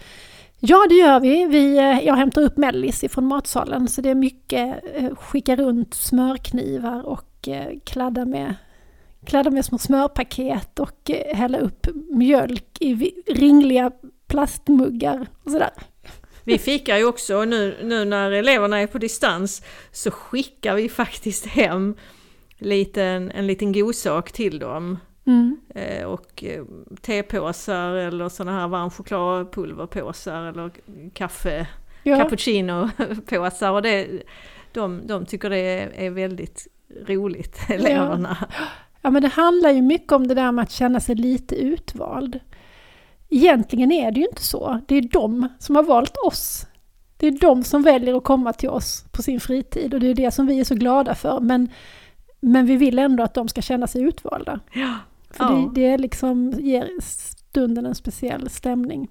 Ja, det gör vi. vi eh, jag hämtar upp Mellis ifrån matsalen så det är mycket eh, skicka runt smörknivar och eh, kladda med, kladda med små smörpaket och hälla upp mjölk i ringliga plastmuggar och sådär. Vi fikar ju också nu, nu när eleverna är på distans så skickar vi faktiskt hem liten, en liten godsak till dem. Mm. Eh, och eh, tepåsar eller sådana här varm chokladpulverpåsar eller kaffe, Ja. cappuccino-påsar. Och det, de, de tycker det är, väldigt roligt, eleverna. Ja, men det handlar ju mycket om det där med att känna sig lite utvald. Egentligen är det ju inte så. Det är de som har valt oss. Det är de som väljer att komma till oss på sin fritid och det är det som vi är så glada för. Men, men vi vill ändå att de ska känna sig utvalda. Ja. För Ja. det, det liksom ger stunden en speciell stämning.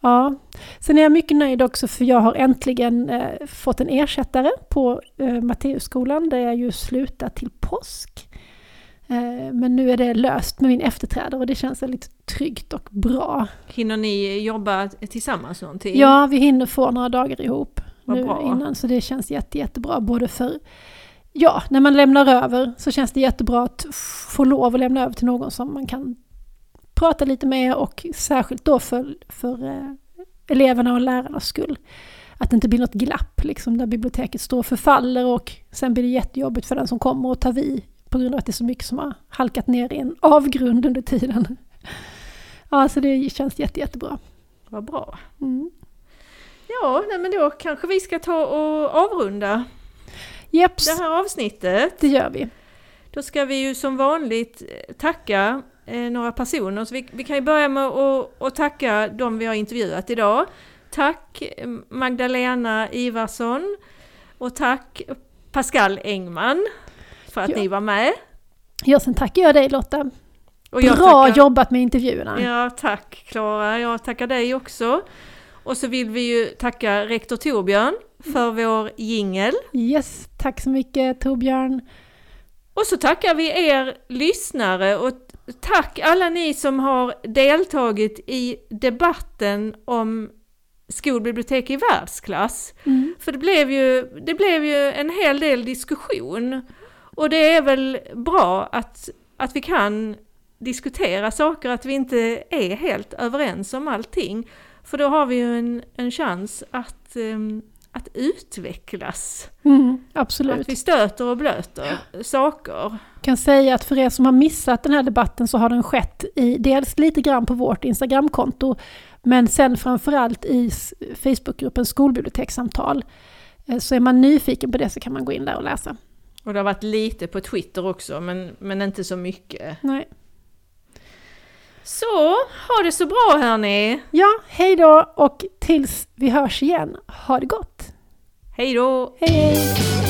Ja, sen är jag mycket nöjd också för jag har äntligen eh, fått en ersättare på eh, Matteusskolan där jag ju slutat till påsk. Eh, men nu är det löst med min efterträdare och det känns väldigt tryggt och bra. Hinner ni jobba tillsammans någonting? Ja, vi hinner få några dagar ihop Vad nu bra. innan så det känns jätte, jättebra både för Ja, när man lämnar över så känns det jättebra att få lov att lämna över till någon som man kan prata lite med och särskilt då för, för eh, eleverna och lärarnas skull. Att det inte blir något glapp liksom där biblioteket står och förfaller och sen blir det jättejobbigt för den som kommer och tar vid på grund av att det är så mycket som har halkat ner i en avgrund under tiden. Ja, så det känns jätte, jättebra. Vad bra. Mm. Ja, nej, men då kanske vi ska ta och avrunda Jeps, det här avsnittet. det gör vi. Då ska vi ju som vanligt eh, tacka eh, några personer. Så vi, vi kan ju börja med att att tacka de vi har intervjuat idag. Tack eh, Magdalena Ivarsson och tack Pascal Engman för att Ja. ni var med. Ja, sen tackar jag dig Lotta. Och jag Bra tackar- jobbat med intervjuerna. Ja, tack Klara. Jag tackar dig också. Och så vill vi ju tacka rektor Torbjörn för vår jingel. Yes, tack så mycket Torbjörn. Och så tackar vi er lyssnare och tack alla ni som har deltagit i debatten om skolbibliotek i världsklass. Mm. För det blev, ju, det blev ju en hel del diskussion. Och det är väl bra att, att vi kan diskutera saker, att vi inte är helt överens om allting. För då har vi ju en, en chans att, ehm, att utvecklas. Mm, absolut. Att vi stöter och blöter saker. kan säga att för er som har missat den här debatten så har den skett i dels lite grann på vårt Instagramkonto men sen framförallt i Facebookgruppen Skolbibliotekssamtal. Eh, Så är man nyfiken på det så kan man gå in där och läsa. Och det har varit lite på Twitter också, men, men inte så mycket. Nej. Så, ha det så bra hörni! Ja, hej då och tills vi hörs igen, ha det gott! Hej då! Hej hej!